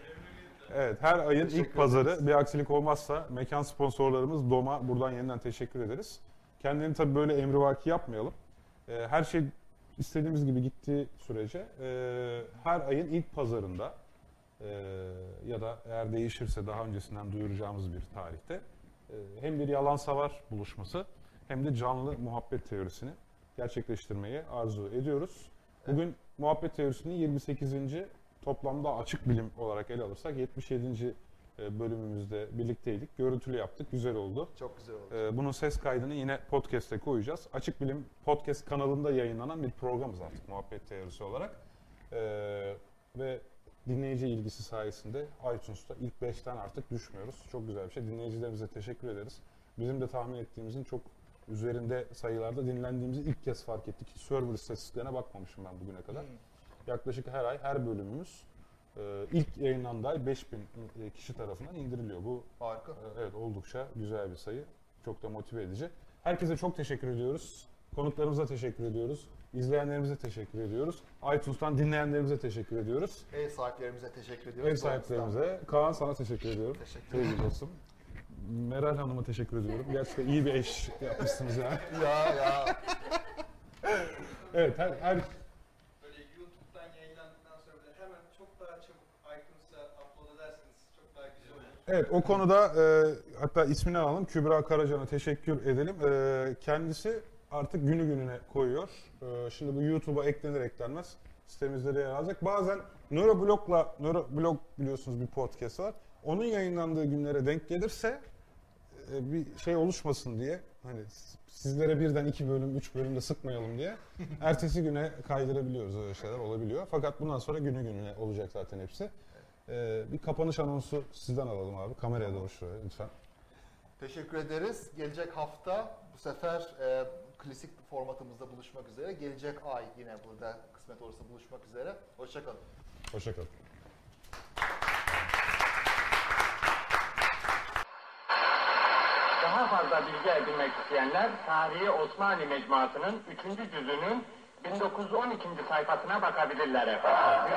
her ayın Teşekkür ilk pazarı bir aksilik olmazsa mekan sponsorlarımız Dom'a buradan yeniden teşekkür ederiz. Kendilerini tabii böyle emrivaki yapmayalım. Ee, her şey istediğimiz gibi gittiği sürece e, her ayın ilk pazarında e, ya da eğer değişirse daha öncesinden duyuracağımız bir tarihte e, hem bir yalan savar buluşması hem de canlı muhabbet teorisini gerçekleştirmeyi arzu ediyoruz. Bugün muhabbet teorisinin 28. toplamda açık bilim olarak ele alırsak 77. e, bölümümüzde birlikteydik. Görüntülü yaptık. Güzel oldu. Çok güzel oldu. Ee, Bunun ses kaydını yine podcast'e koyacağız. Açık Bilim podcast kanalında yayınlanan bir programız artık muhabbet teorisi olarak. Ee, ve dinleyici ilgisi sayesinde iTunes'ta ilk 5'ten artık düşmüyoruz. Çok güzel bir şey. Dinleyicilerimize teşekkür ederiz. Bizim de tahmin ettiğimizin çok üzerinde sayılarda dinlendiğimizi ilk kez fark ettik. Hiç server istatistiklerine bakmamışım ben bugüne kadar. Yaklaşık her ay her bölümümüz e, ilk yayınlandığı ay 5000 e, kişi tarafından indiriliyor. Bu Harika. ee, Evet oldukça güzel bir sayı. Çok da motive edici. Herkese çok teşekkür ediyoruz. Konuklarımıza teşekkür ediyoruz. İzleyenlerimize teşekkür ediyoruz. iTunes'tan dinleyenlerimize teşekkür ediyoruz. Ev sahiplerimize teşekkür ediyoruz. Ev sahiplerimize. Kaan sana teşekkür ediyorum. Teşekkür ederim. Dostum. Meral Hanım'a teşekkür ediyorum. Gerçekten iyi bir eş yapmışsınız ya. Ya ya. Evet her, her Böyle YouTube'dan yayınlandıktan sonra böyle hemen çok daha çabuk iTunes'a upload ederseniz çok daha güzel olur. Evet o konuda e, hatta ismini alalım Kübra Karacan'a teşekkür edelim. E, kendisi artık günü gününe koyuyor. E, şimdi bu YouTube'a eklenir eklenmez sitemizde de yer alacak. Bazen Neuroblog'la Neuroblog biliyorsunuz bir podcast var. Onun yayınlandığı günlere denk gelirse e, bir şey oluşmasın diye hani sizlere birden iki bölüm, üç bölümde sıkmayalım diye ertesi güne kaydırabiliyoruz öyle şeyler olabiliyor. Fakat bundan sonra günü gününe olacak zaten hepsi. Ee, bir kapanış anonsu sizden alalım abi. Kameraya doğru şuraya lütfen. Teşekkür ederiz. Gelecek hafta bu sefer e, klasik formatımızda buluşmak üzere. Gelecek ay yine burada kısmet olursa buluşmak üzere. Hoşçakalın. Hoşçakalın. Daha fazla bilgi edinmek isteyenler Tarihi Osmanlı Mecmuası'nın 3. cüzünün 1912. sayfasına bakabilirler efendim.